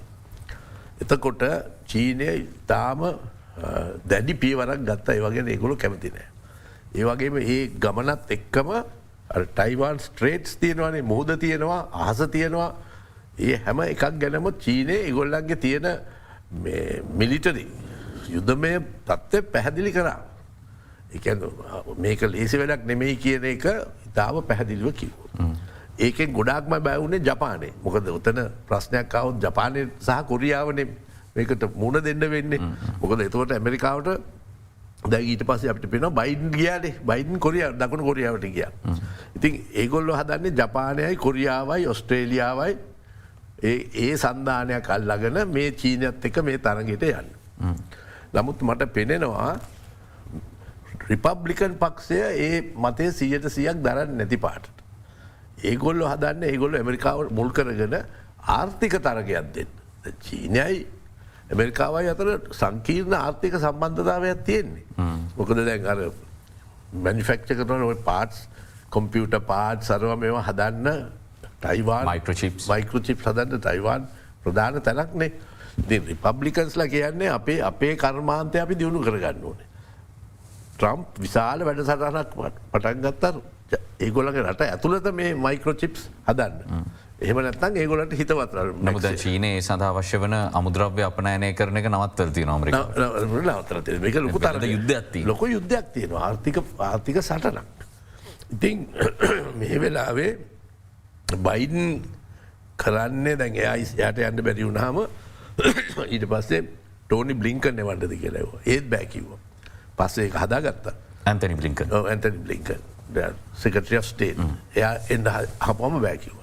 එතකොට චීනය තාම දැඩි පීවරක් ගත්ත ඒ වගේ ඒගොලු කැමතිනෑ. ඒ වගේම ඒ ගමනත් එක්කම ටයිවාන් ස්ට්‍රේට්ස් තියෙනවානේ මුහද තියෙනවා අහස තියෙනවා. ඒ හැම එකක් ගැනම චීනය ඉගොල්ලන්ගේ තියෙන මිලිටරි යුද්ධමය තත්ත්ව පැහැදිලි කරා. එක මේක ලේසි වැඩක් නෙමෙයි කියන එක ඉතාම පැහැදිලිව කිව්. ඒකෙන් ගොඩක්ම බැවුණේ ජපානය මොකද උතන ප්‍රශ්නයක් කවත් ජපානය සහ කොරියාවන මේකට මුණ දෙන්න වෙන්නේ. මොකද එතුවට ඇමරිකාවට දැ ඊට පස අපට පෙන බයින් ගියානේ. බයින් කොරිය දකුණු කොරියාවට ගිය. ඉතින් ඒගොල්ලො හදන්නේ ජපානයයි කොරියාවයි ඔස්ට්‍රේලියාවයි ඒ සන්ධානයක් අල්ලගෙන මේ චීනයත් එක මේ තරගට යන්න. නමුත් මට පෙනෙනවා රිපබ්ලිකන් පක්ෂය ඒ මතය සියයට සියක් දරන්න නැති පාටට. ඒගොල්ල හදන්න ඒගොල්ල ඇමරිකාවට මුල් කරගෙන ආර්ථික තරගයක් දෙන්න. චීනයයි ඇමරිකාවයි අතර සංකීර්ණ ආර්ථික සම්බන්ධතාවයක් තියෙන්නේ. මොකද දැන් අර මැනිෆෙක්ච කරන ඔය පාටස් කොම්පියුට පාට් සරව මේවා හදන්න ටයිවාන් Microchips. මයිකරචිප් හදන්න ටයිවාන් ප්‍රධාන තැනක්නේ රිපබ්ලිකන්ස්ලා කියන්නේ අපේ අපේ කර්මාන්තය අපි දියුණු කරගන්න ඕනේ. ට්‍රම්ප් විශාල වැඩ සටහනක් පටන් ගත්තර ඒගොලගේ රට ඇතුළත මේ මයිකරෝචිප්ස් හදන්න. එහෙම නැත්තන් ඒගොලට හිතවත් නමුද චීනයේ සඳහා අවශ්‍ය වන අමුද්‍රව්‍ය අපනෑනය කරන එක නවත්තල්ති නොමරික නවතර ලොකු යුද්ධයක් තියෙනවා. ලොක යුද්ධයක් තියෙන ආර්ථික ආර්ථික සටනක්. ඉතින් මේ වෙලාවේ බයිඩන් කරන්නේ දැන් එයා යට යන්න බැරි වුණාම ඊට පස්සේ ටෝනි බ්ලිංකන් එවන්ටද කියලව ඒත් බැකිව පස්සේ එක හදාගත්තා. ඇන්තනි බ්ලිංක ඇතනි බ්ලිංකන් සෙකට්‍රිය ස්ටේට් එයා එන්න හපම බැකිව.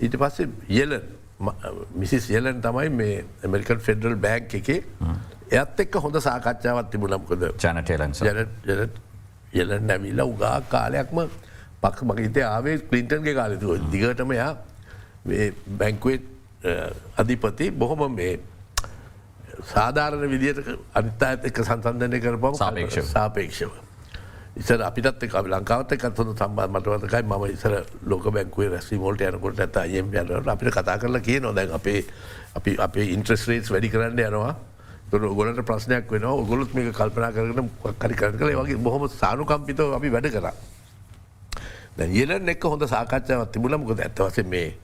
ඊට පස්සේ යෙලන් මිසිස් යෙලන් තමයි මේ ඇමරිකන් ෆෙඩරල් බෑග් එකේ එත් එක්ක හොඳ සාකච්ඡාවත් තිබුණම්කොද ජනටේලන්ස යෙල නැවිල්ල උගා කාලයක්ම පක් මගේතේ ආවේ කලින්ටන්ගේ කාලතුව දිගටම යා බැංකුවේ අධිපති බොහොම මේ සාධාරණ විදියට අනිත්තා ඇත එක සංසන්ධනය කරපම සාපේක්ෂව. සාපේක්ෂව. ඉසර අපිටත් එක ලංකාවත කත්තුන සම්බා මටවතකයි ම ඉසර ලෝක බැංකුවේ රැසි මෝල්ට යනකොට ඇත අයම් යනට අපිට කතා කරලා කිය නොදැන් අපේ අපි අපේ ඉන්ට්‍රස්රේටස් වැඩි කරන්න යනවා ගොලට ප්‍රශ්නයක් වෙන ගොලුත් මේක කල්පනා කරන කරි කරන කළ වගේ බොහොම සානුකම්පිතව අපි වැඩ කරා. යෙලන් එක් හොඳ සාකච්ඡාවත් තිබුණ. මොකද ඇත්තවස මේ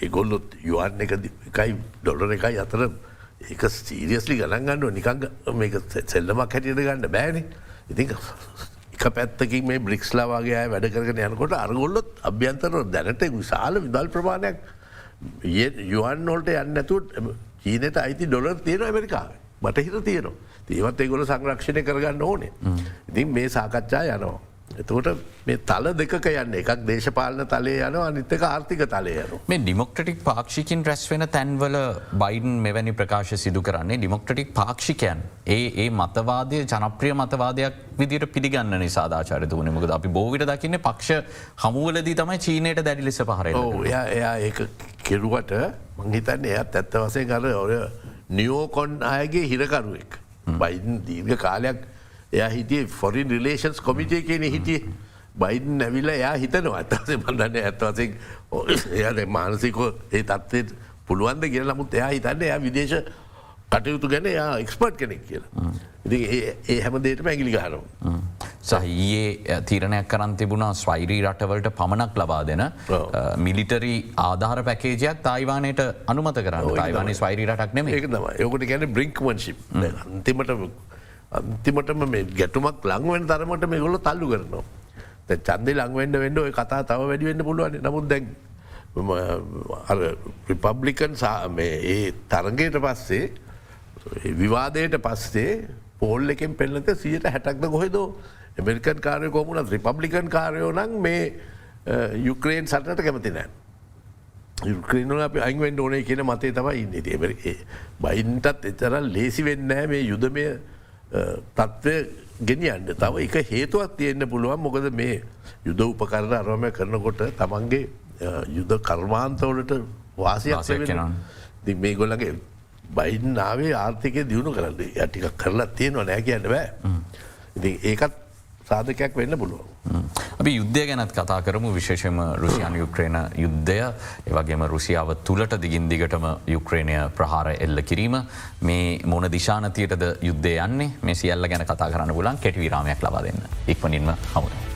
ඒගොල්ලොත් යුවන් එක එකයි ඩොලර එකයි අතර ඒක සීරියස්ලි ගණන් ගන්නව නිකං මේක සෙල්ලමක් හැටියට ගන්න බෑන. ඉති එක පැත්තකින් මේ බ්‍රික්ස්ලාවාගේ වැඩ කරන යනකොට අරගොල්ලොත් අභ්‍යන්තර දැනට විශාල විදල් ප්‍රමාණයක් යුවන් නොල්ට යන්න ඇතුට චීනයට අයිති ඩොලර් තියෙන ඇමරිකාව. බටහිර තියනවා. ඒවත් ඒගොල සංරක්ෂණය කරගන්න ඕනේ. ඉතින් මේ සාකච්ඡා යනවා. එතකොට මේ තල දෙක යන්න එකක් දේශපාලන තලය යන අනිත්තක ආර්ථික තලය යනු. මේ ඩිමොක්ටටික් පාක්ෂිකින් රැස් වෙන තැන්වල බයිඩන් මෙවැනි ප්‍රකාශ සිදු කරන්නේ ඩිමොක්ටටික් පාක්ෂිකයන් ඒ ඒ මතවාදය ජනප්‍රිය මතවාදයක් විදිට පිළිගන්න නිසාදාචාර දුවන මොකද අපි බෝවිට දකින්න පක්ෂ හමුවලදී තමයි චීනයට දැඩි ලෙස පහර එයා එයා ඒ කෙරුවට මංහිතන්න එයත් ඇත්ත වසේ කර ඔය නියෝකොන් අයගේ හිරකරුවෙක්. බයිඩන් දීර්ඝ කාලයක් එයා හිටිය ෆොරින් රිලේෂන්ස් කොමිටේ කියන හිටිය. බයිඩන් නැවිල්ල එයා හිතනවා. ඇත්තසේ බඳන්න ඇත්වසෙන් එය මානසිකෝ ඒ තත්වයට පුළුවන්ද කිය නමුත් එයා හිතන්න එයා විදේශ කටයුතු ගැන එයා එක්ස්පර්ට් කෙනෙක් කියලා. ඒ හැම දේට පැගිලි ගහනවා. සහයේ තීරණයක් කරන් තිබුණා ස්වෛරී රටවලට පමණක් ලබා දෙන මිලිටරි ආධාර පැකේජයක් තායිවානයට අනුමත කරන්න. තායිවානය ස්වෛරී රටක් නෙම තම යකට ගැන බ්‍රිංක්මන්ශිප් අන්තිමට අන්තිමටම මේ ගැටුමක් ලංවෙන් තරමට මේ ගොල තල්ලු කරනවා. චන්දේ ලංවෙන්ඩ වෙන්ඩ ඔය කතා තව වැඩිවෙන්න පුළුවන් නමුත් දැන් රිපබ්ලිකන් ඒ තරගයට පස්සේ විවාදයට පස්සේ පෝල් එකෙන් පෙල්ලක සියට හැටක්ද කොහෙදෝ එමරිකන් කාරය කොමුණත් රිපබ්ලිකන් කාරයෝ නං මේ යුක්‍රේන් සටට කැමති නෑ. යුක්‍රේනල අප අයිවෙන්ඩ ඕනේ කියන මතේ තමයි ඉන්න තිබර බයින්ටත් එතර ලේසි වෙන්නෑ මේ යුදමය තත්ත්වය ගෙනියන්න. තව එක හේතුවක් තියෙන්න්න පුළුවන්. මොකද මේ යුද උපකරණ අරම කරනකොට තමන්ගේ යුද කර්මාන්තවලට වාසයක් ති මේ ගොල්ලගේ බයින් නාවේ ආර්ථිකය දියුණු කරන්න. යටික කරලා තියෙනවා නෑ කියන්න බෑ. ඉති ඒකත් සාධකයක් වෙන්න පුළුවන්. අපි යුද්ධය ගැනත් කතා කරමු. විශේෂම රුසියන් යුක්්‍රේණ යුද්ධය. ඒවගේම රුසියාව තුළට දිගින් දිගටම යුක්්‍රේණය ප්‍රහාර එල්ල කිරීම. මේ මොන දිශානතියටද යුද්ධය යන්නේ? මේ සියල්ල ගැන කතා කරන්න පුලන් කෙටි විරාමයක් ලබා දෙන්න. ඉක්මනින්ම හමුණ.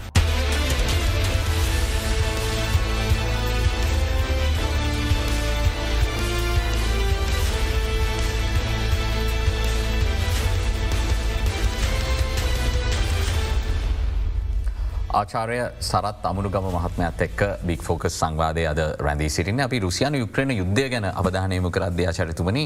ආචාරය සරත් අමුණුගම මහත්මයත් එක්ක බික් ෆෝකස් සංවාදය අද රැඳී සිටින අපි රුසියන යුක්‍රණ යුද්ධය ගැන අවධානයම කරද්‍ය ආචරිතුමනි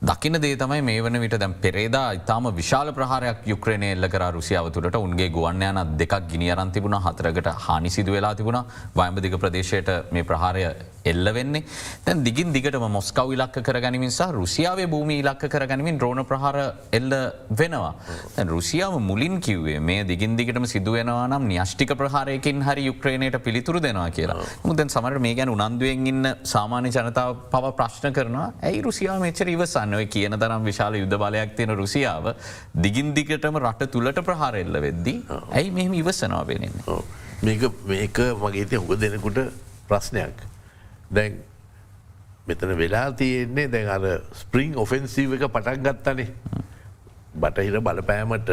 දකින දේ තමයි මේ වන විට දැම් පෙරේදා ඉතාම විශාල ප්‍රහාරයක් යුක්‍රණය එල්ල කර රුසියාව තුළට. උන්ගේ ගුවන්යන දෙකක් ගිනිියරන් තිබුණ හතරකට හනි සිදු වෙලා තිබුණ. වයඹදික ප්‍රදේශයට මේ ප්‍රහාරය එල්ල වෙන්නේ. තැන් දිගින් දිගටම මොස්කව ඉලක්ක කරගනිමින් සහ රුසියාවේ භූමි ඉලක්ක කරගනිමින් ද්‍රෝණ ප්‍රහාර එල්ල වෙනවා. තැන් රුසියාව මුලින් කිව්වේ මේ දිගින් දිගටම සිදුවෙනවා නම් න්‍යෂ්ටික ප්‍රහාරයකින් හරි යුක්්‍රණයට පිළිතුරු දෙනවා කියලා. මුදැන් සමට මේ ගැන උනන්දුවෙන් ඉන්න සාමාන්‍ය ජනතාව පව ප්‍රශ්න කරනවා ඇයි රුසියාව මෙචර ඉවසන්න? ඔය කියන තරම් විශාල යුද්ධ බලයක් තියෙන රුසියාව දිගින් දිගටම රට තුළට ප්‍රහාරෙල්ල වෙද්දී ඇයි මෙහම ඉවසනවා වෙනන්නේ. මේක මේක මගේ ති හොඟ දෙනෙකුට ප්‍රශ්නයක්. දැන් මෙතන වෙලා තියෙන්නේ දැන් අර ස්පරිං ඔෆෙන්සිව එක පටන් ගත්තනේ. බටහිර බලපෑමට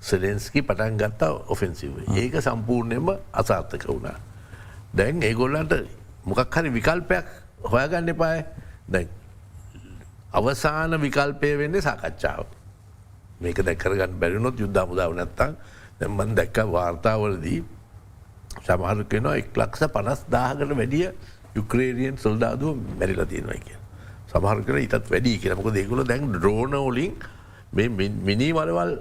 සෙලෙන්ස්කි පටන් ගත්තා ඔෆෙන්සිව ඒක සම්පූර්ණයම අසාර්ථක වුණා. දැන් ඒගොල්ලන්ට මොකක් හරි විකල්පයක් හොයාගන්න එපාය. දැන් අවසාන විකල්පය වෙන්නේ සාකච්ඡාව. මේක දැකරගන්න බැරිනොත් යුද්ධ මුදාව නැත්තං දැම්මන් දැක්ක වාර්තාවලදී සමහරු කෙනවා එක් ලක්ෂ පනස් දාහකට වැඩිය යුක්‍රේරියන් සොල්දාදුව මැරිලා තියෙනවා කිය. සමහර කර ඉතත් වැඩි කියනමක දෙකුල දැන් ද්‍රෝණෝලින් මිනී වලවල්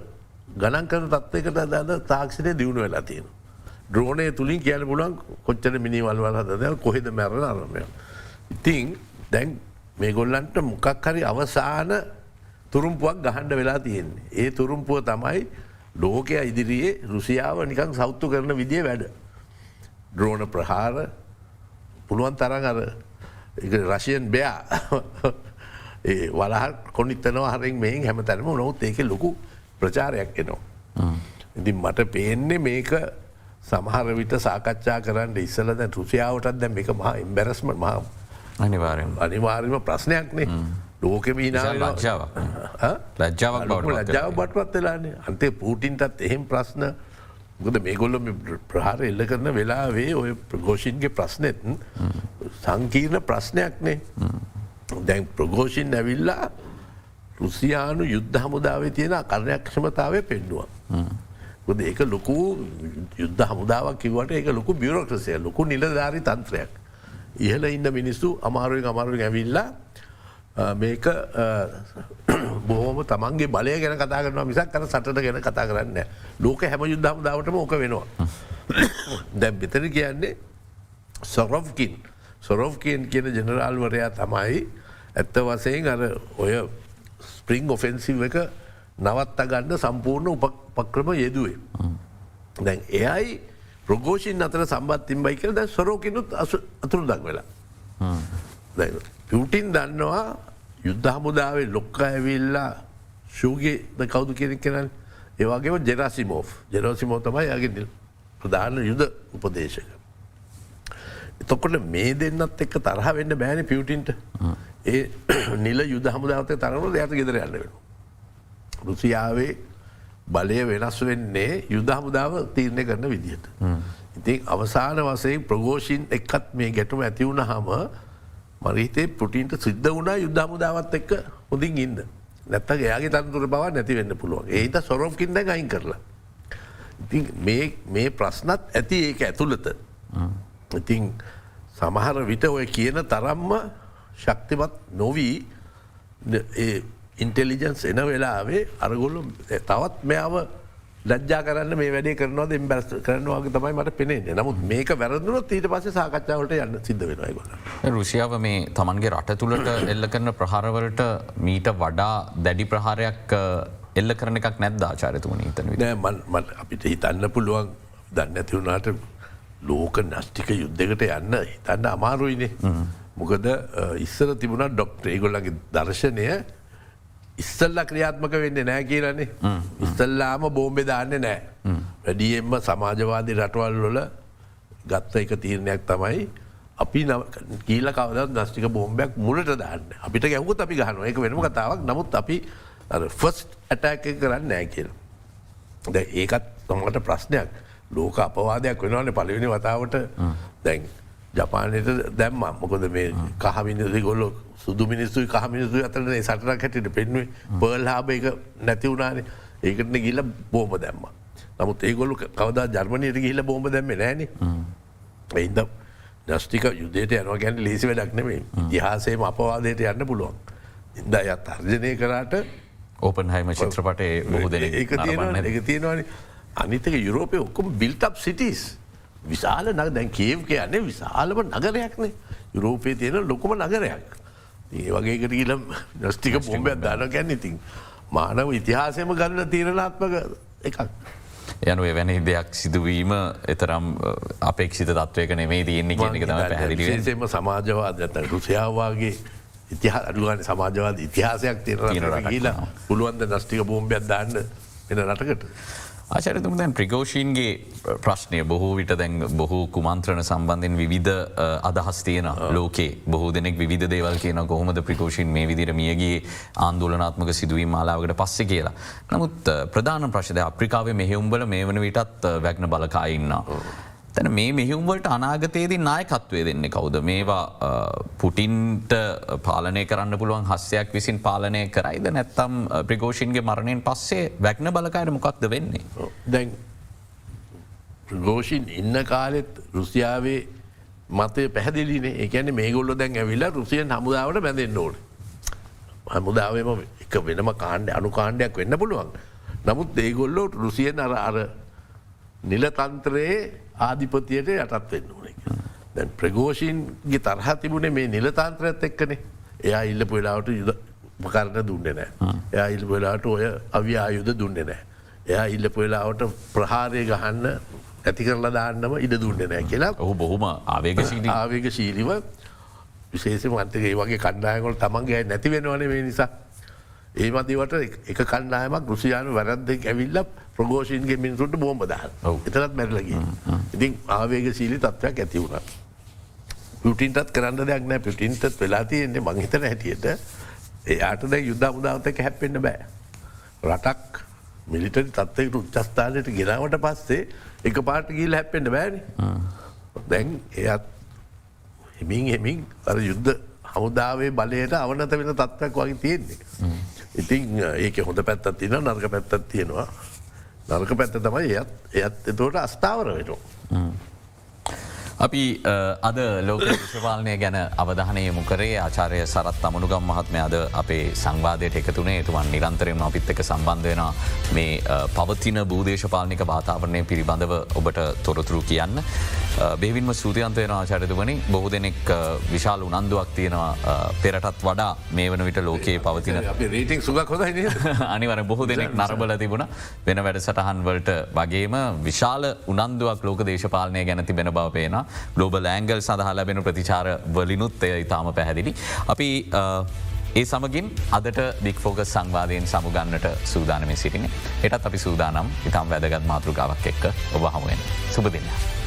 ගණන් කරන තත්වයකට දද තාක්ෂණය දියුණු වෙලා තියෙන. ද්‍රෝණය තුළින් කියන පුලන් කොච්චර මිනිවල්වල් හද කොහෙද මැරණ අරමය. ඉතිං දැන් මේ ගොල්ලන්ට මොකක් හරි අවසාන තුරුම්පුවක් ගහන්ඩ වෙලා තියෙන්නේ. ඒ තුරුම්පුව තමයි ලෝකය ඉදිරියේ රුසියාව නිකං සෞත්තු කරන විදිිය වැඩ. ද්‍රෝණ ප්‍රහාර පුළුවන් තරන් අර රශයන් බයා ඒ වලහ කොනිත්තනව හරින් මෙයින් හැම තැනම නොවත් ඒක ලොකු ප්‍රචාරයක් එනවා. ඉතින් මට පේන්නේ මේක සමහර විට සාකච්ඡා කරන්න ඉස්සල දැ රුසියාවටත් දැ එක මහා ඉම්බැරස්ම මහා අනිවාරෙන් අනිවාර්ම ප්‍රශ්නයක්නේ. ලෝකෙම ලජ්ජාවක්. ලජ්ජාවක් බවට ලජ්ජාව බටපත් වෙලාන්නේ අන්තේ පූටින්ටත් එහෙම ප්‍රශ්න. ගොද මේගොල්ල ප්‍රහාර එල්ල කරන වෙලාවේ ඔය ප්‍රගෝෂන්ගේ ප්‍රශ්නෙත් සංකීර්ණ ප්‍රශ්නයක්නේ. දැන් ප්‍රගෝෂන් ඇවිල්ලා රුසියානු යුද්ධ හමුදාවේ තියෙන කරණයක්ෂමතාවය පෙන්නවා. ගොද ඒක ලොකු යුද්ධ හමුදාවක් කිවට ඒක ලොකු බියරෝක්‍රසය ලොකු නිලධාරි තන්ත්‍රයක්. ඉහල ඉන්න මිනිස්සු අමාරුවෙන් අමාරුවෙන් ඇවිල්ලා මේක බොහොම තමන්ගේ බලය ගැන කතා කරන මිසක් කර සටට ගැන කතා කරන්න ලෝක හැම යුද්ධම දාවටම ඕක වෙනවා. දැම් බෙතර කියන්නේ සොරොෆ්කින් සොරොෆ්කන් කියන ජනරාල්වරයා තමයි ඇත්ත වසයෙන් අර ඔය ස්පරිං ඔෆෙන්සිව එක නවත්ත ගන්න සම්පූර්ණ උපක්‍රම යෙදුවේ. දැන් එයයි ප්‍රගෝෂන් අතර සම්බත් තිම්බයි කර ද සොරෝකනුත් අතුරු දක් වෙලා. පිවටින් දන්නවා යුද්ධ හමුදාවේ ලොක්ක ඇවිල්ලා ශූගේ ද කවුදු කෙනෙක් කෙනල් ඒවාගේම ජෙරසිමෝ් ජෙරෝසිමෝ තමයි යගේ ප්‍රධාන යුද උපදේශක. එතොකොට මේ දෙන්නත් එක්ක තරහ වෙන්න බෑන පියවටින්ට ඒ නිල යුද හමුදාවතය තරනු දෙයට ගෙදර යන්න වෙන. රුසියාවේ බලය වෙනස් වෙන්නේ යුද හමුදාව තීරණය කරන විදිහට. ඉතින් අවසාන වසයෙන් ප්‍රගෝෂීන් එක්කත් මේ ගැටුම ඇතිවුණ හම මරිතේ පුටින්ට සිද්ධ වුණා යුද්ධ හමුදාවත් එක්ක හොඳින් ඉන්න. නැත්තක එයාගේ තන්තුර බව නැති වෙන්න පුළුවන් ඒත සොරෝකින්ද ගයින් කරලා. ඉතින් මේ ප්‍රශ්නත් ඇති ඒක ඇතුළත. ඉතිං සමහර විට ඔය කියන තරම්ම ශක්තිමත් නොවී ඉන්ටෙලිජන්ස් එන වෙලාවේ අරගොල්ලු තවත් මෙයාව ලජ්ජා කරන්න මේ වැඩේ කරනවද එම්බැස් කරනවාගේ තමයි මට පෙනෙන්නේ නමුත් මේක වැරදුනොත් ඊට පස සාකච්ඡාවට යන්න සිද්ධ වෙනගොල. රුසියාව මේ තමන්ගේ රට තුළට එල්ල කරන ප්‍රහාරවලට මීට වඩා දැඩි ප්‍රහාරයක් එල්ල කරන එකක් නැද්ද ආචාරතුමන හිතන මට අපිට හිතන්න පුළුවන් දන්න ඇතිවුණට ලෝක නෂ්ටික යුද්ධකට යන්න හිතන්න අමාරුයිනේ. මොකද ඉස්සර තිබුණ ඩොක්ට ඒගොල්ලගේ දර්ශනය ඉස්සල්ල ක්‍රියාත්මක වෙන්න නෑ කියරන්නේ ඉස්සල්ලාම බෝම්බෙ දාන්න නෑ. වැඩියෙන්ම සමාජවාදී රටවල් වල ගත්ත එක තීරණයක් තමයි අපි කීල කවද දස්ටික බෝම්බයක් මුලට දාන්න. අපිට ගැවුත් අපි ගහන එක වෙනම කතාවක්. නමුත් අපි ෆස්ට් ඇටැක කරන්න නෑ කියල. ද ඒකත් තමට ප්‍රශ්නයක්. ලෝක අපවාදයක් වෙනවාන. පලවෙනි වතාවට. දැන් ජපානයට දැම්ම. මොකොද මේ කහමිනිසි ගොල්ලො සුදු මිනිස්සුයි කහමිනිසු අතරන සටරක් හැටිට පෙන්වේ පර්ල්හාබ එක නැති වුණනේ. ඒකටන ගිල්ල බෝම දැම්ම. නමුත් ඒගොල්ලු කවදා ජර්මණයට ගිහිල බෝම දැම්ම නෑන එයිද දස්ටික යුදයට යනවා ගැන ලේසි වැඩක් නෙමේ ඉහාසේම අපවාදයට යන්න පුළුවන්. දයත් අර්ජනය කරාට ඕපන්හයිම චිත්‍රපටේ බොහෝ දෙන එක තියෙන එක තියෙනවාන. අනිතක යුරෝපය ඔක්කොම බිල්ටප් සිටිස් විශාල නග දැන් කියව් කියන්නේ විශාලම නගරයක්නේ. යුරෝපය තියෙන ලොකුම නගරයක්. ඒ වගේකට කියලම් නොස්ටික බොම්බයක් දාන ගැන්න ඉතින් මානව ඉතිහාසයම ගන්න තීරණාත්මක එකක්. යනු එවැනි දෙයක් සිදුවීම එතරම් අපේක්ෂිත තත්වයක නෙමේ තියෙන්නේ කියන එක තම පැහදිලි විශේෂෙන්ම සමාජවාද ඇත රුසියාවගේ ඉතිහ අඩුගන සමාජවාද ඉතිහාසයක් තියෙන කියලා පුළුවන්ද නස්ටික බෝම්බයක් දාන්න වෙන රටකට. ආචරතුම දැන් ප්‍රිකෝෂීන්ගේ ප්‍රශ්නය බොහෝ විට දැන් බොහෝ කුමන්ත්‍රණ සම්බන්ධෙන් විවිධ අදහස් තියෙන ලෝකේ බොහෝ දෙනෙක් විධ දේවල් කියන කොහොමද ප්‍රිකෝෂීන් මේ විදිර මියගේ ආන්දෝලනාත්මක සිදුවීම මාලාවකට පස්සෙ කියලා. නමුත් ප්‍රධාන ප්‍රශ්ද අප්‍රිකාවේ මෙහෙවුම්බල මේ වන විටත් වැක්න බලකාඉන්න. තැන මේ මෙහිුම්වලට අනාගතයේදී නායකත්වය දෙන්න කවුද මේවා පුටින්ට පාලනය කරන්න පුළුවන් හස්සයක් විසින් පාලනය කරයිද නැත්තම් ප්‍රිගෝෂන්ගේ මරණයෙන් පස්සේ වැක්න බලකායට මොකක්ද වෙන්නේ. දැන් ප්‍රගෝෂන් ඉන්න කාලෙත් රුසියාවේ මතය පැහදිලිනේ එකන මේ ගොල්ල දැන් ඇවිල්ල රුසියන් හමුදාවට බැඳෙන් ඕට. හමුදාවම එක වෙනම කාණ්ඩ අනු කාණ්ඩයක් වෙන්න පුළුවන්. නමුත් ඒගොල්ලෝ රුසියන් අර අර නිලතන්ත්‍රයේ ආධිපතියට යටත් වෙන්න ඕන. දැන් ප්‍රගෝෂීන්ගේ තරහ තිබුණේ මේ නිලතාන්ත්‍රයත් එක්කනේ එයා ඉල්ලපු වෙලාවට යුද මකරණ දුන්නේ නෑ. එයා ඉල් වෙලාට ඔය අවි ආයුද දුන්නේ නෑ. එයා ඉල්ලපු වෙලාවට ප්‍රහාරය ගහන්න ඇති කරලා දාන්නම ඉඩ දුන්නේ නෑ කියලා ඔහු බොහොම ආවේග ආවේග ශීලිව විශේෂ මන්තගේ වගේ කණ්ඩායකොල් තමන්ගේ නැති වෙනවන මේ නිසා. ඒ මතිවට එක කණ්ඩායමක් රුසියානු වැරද්දෙක් ඇවිල්ල ප්‍රගෝෂන්ගේ මිනිසුන්ට බෝම්බදාහ එතරත් මැරලගේ ඉතින් ආවේග සීලි තත්වයක් ඇති වුණ. පිටින්ටත් කරන්න දෙයක් නෑ පිටින්ටත් වෙලා තියෙන්නේ මංහිතන හැටියට. එයාට දැ යුද්ධ මුදාවතක හැපෙන්න්න බෑ. රටක් මිලිටරි තත්වයකට උච්චස්ථානයට ගෙනාවට පස්සේ එක පාට ගීල් හැපෙන්න්න බෑන. දැන් එයත් හෙමින් හෙමින් අර යුද්ධ හමුදාවේ බලයට අවනත වෙන තත්වයක් වගේ තියෙන්නේ. ඉතින් ඒක හොඳ පැත්තත් තින නර්ග පැත්තත් තියෙනවා. නර්ක පැත්ත තමයි එයත් එයත් එතෝට අස්ථාවර වෙනවා. අපි අද ලෝක දේශපාලනය ගැන අවධානය මුකරේ ආචාරය සරත් අමනුගම් මහත්මය අද අපේ සංවාදයට එකතුනේ තුවන් නිරන්තරයම අපිත් එක සම්බන්ධ වෙන මේ පවතින භූදේශපාලනික වාතාවරණය පිළිබඳව ඔබට තොරතුරු කියන්න. බෙවින්ම සූතියන්තයන ආචරිතවනි බොහෝ දෙනෙක් විශාල උනන්දුවක් තියෙනවා පෙරටත් වඩා මේ වන විට ලෝකයේ පවතින රේටිං සුග හොද අනිවර බොහෝ දෙනෙක් නරබල තිබුණ. වෙන වැඩ සටහන්වලට වගේම විශාල උනන්දුවක් ලෝක දේශපාලනය ගැන තිබෙන බව පේන ගලෝබල් ඇංගල් සඳහා ලැබෙන ප්‍රතිචාර වලිනුත් එය ඉතාම පැහැදිලි. අපි ඒ සමගින් අදට බික්‍ෆෝග සංවාධයෙන් සමුගන්නට සූදානම සිටින එටත් අපි සූදානම් ඉතාම් වැදගත් මාතෘකාවක් එක්ක ඔබ හමුවෙන් සුපදින්න.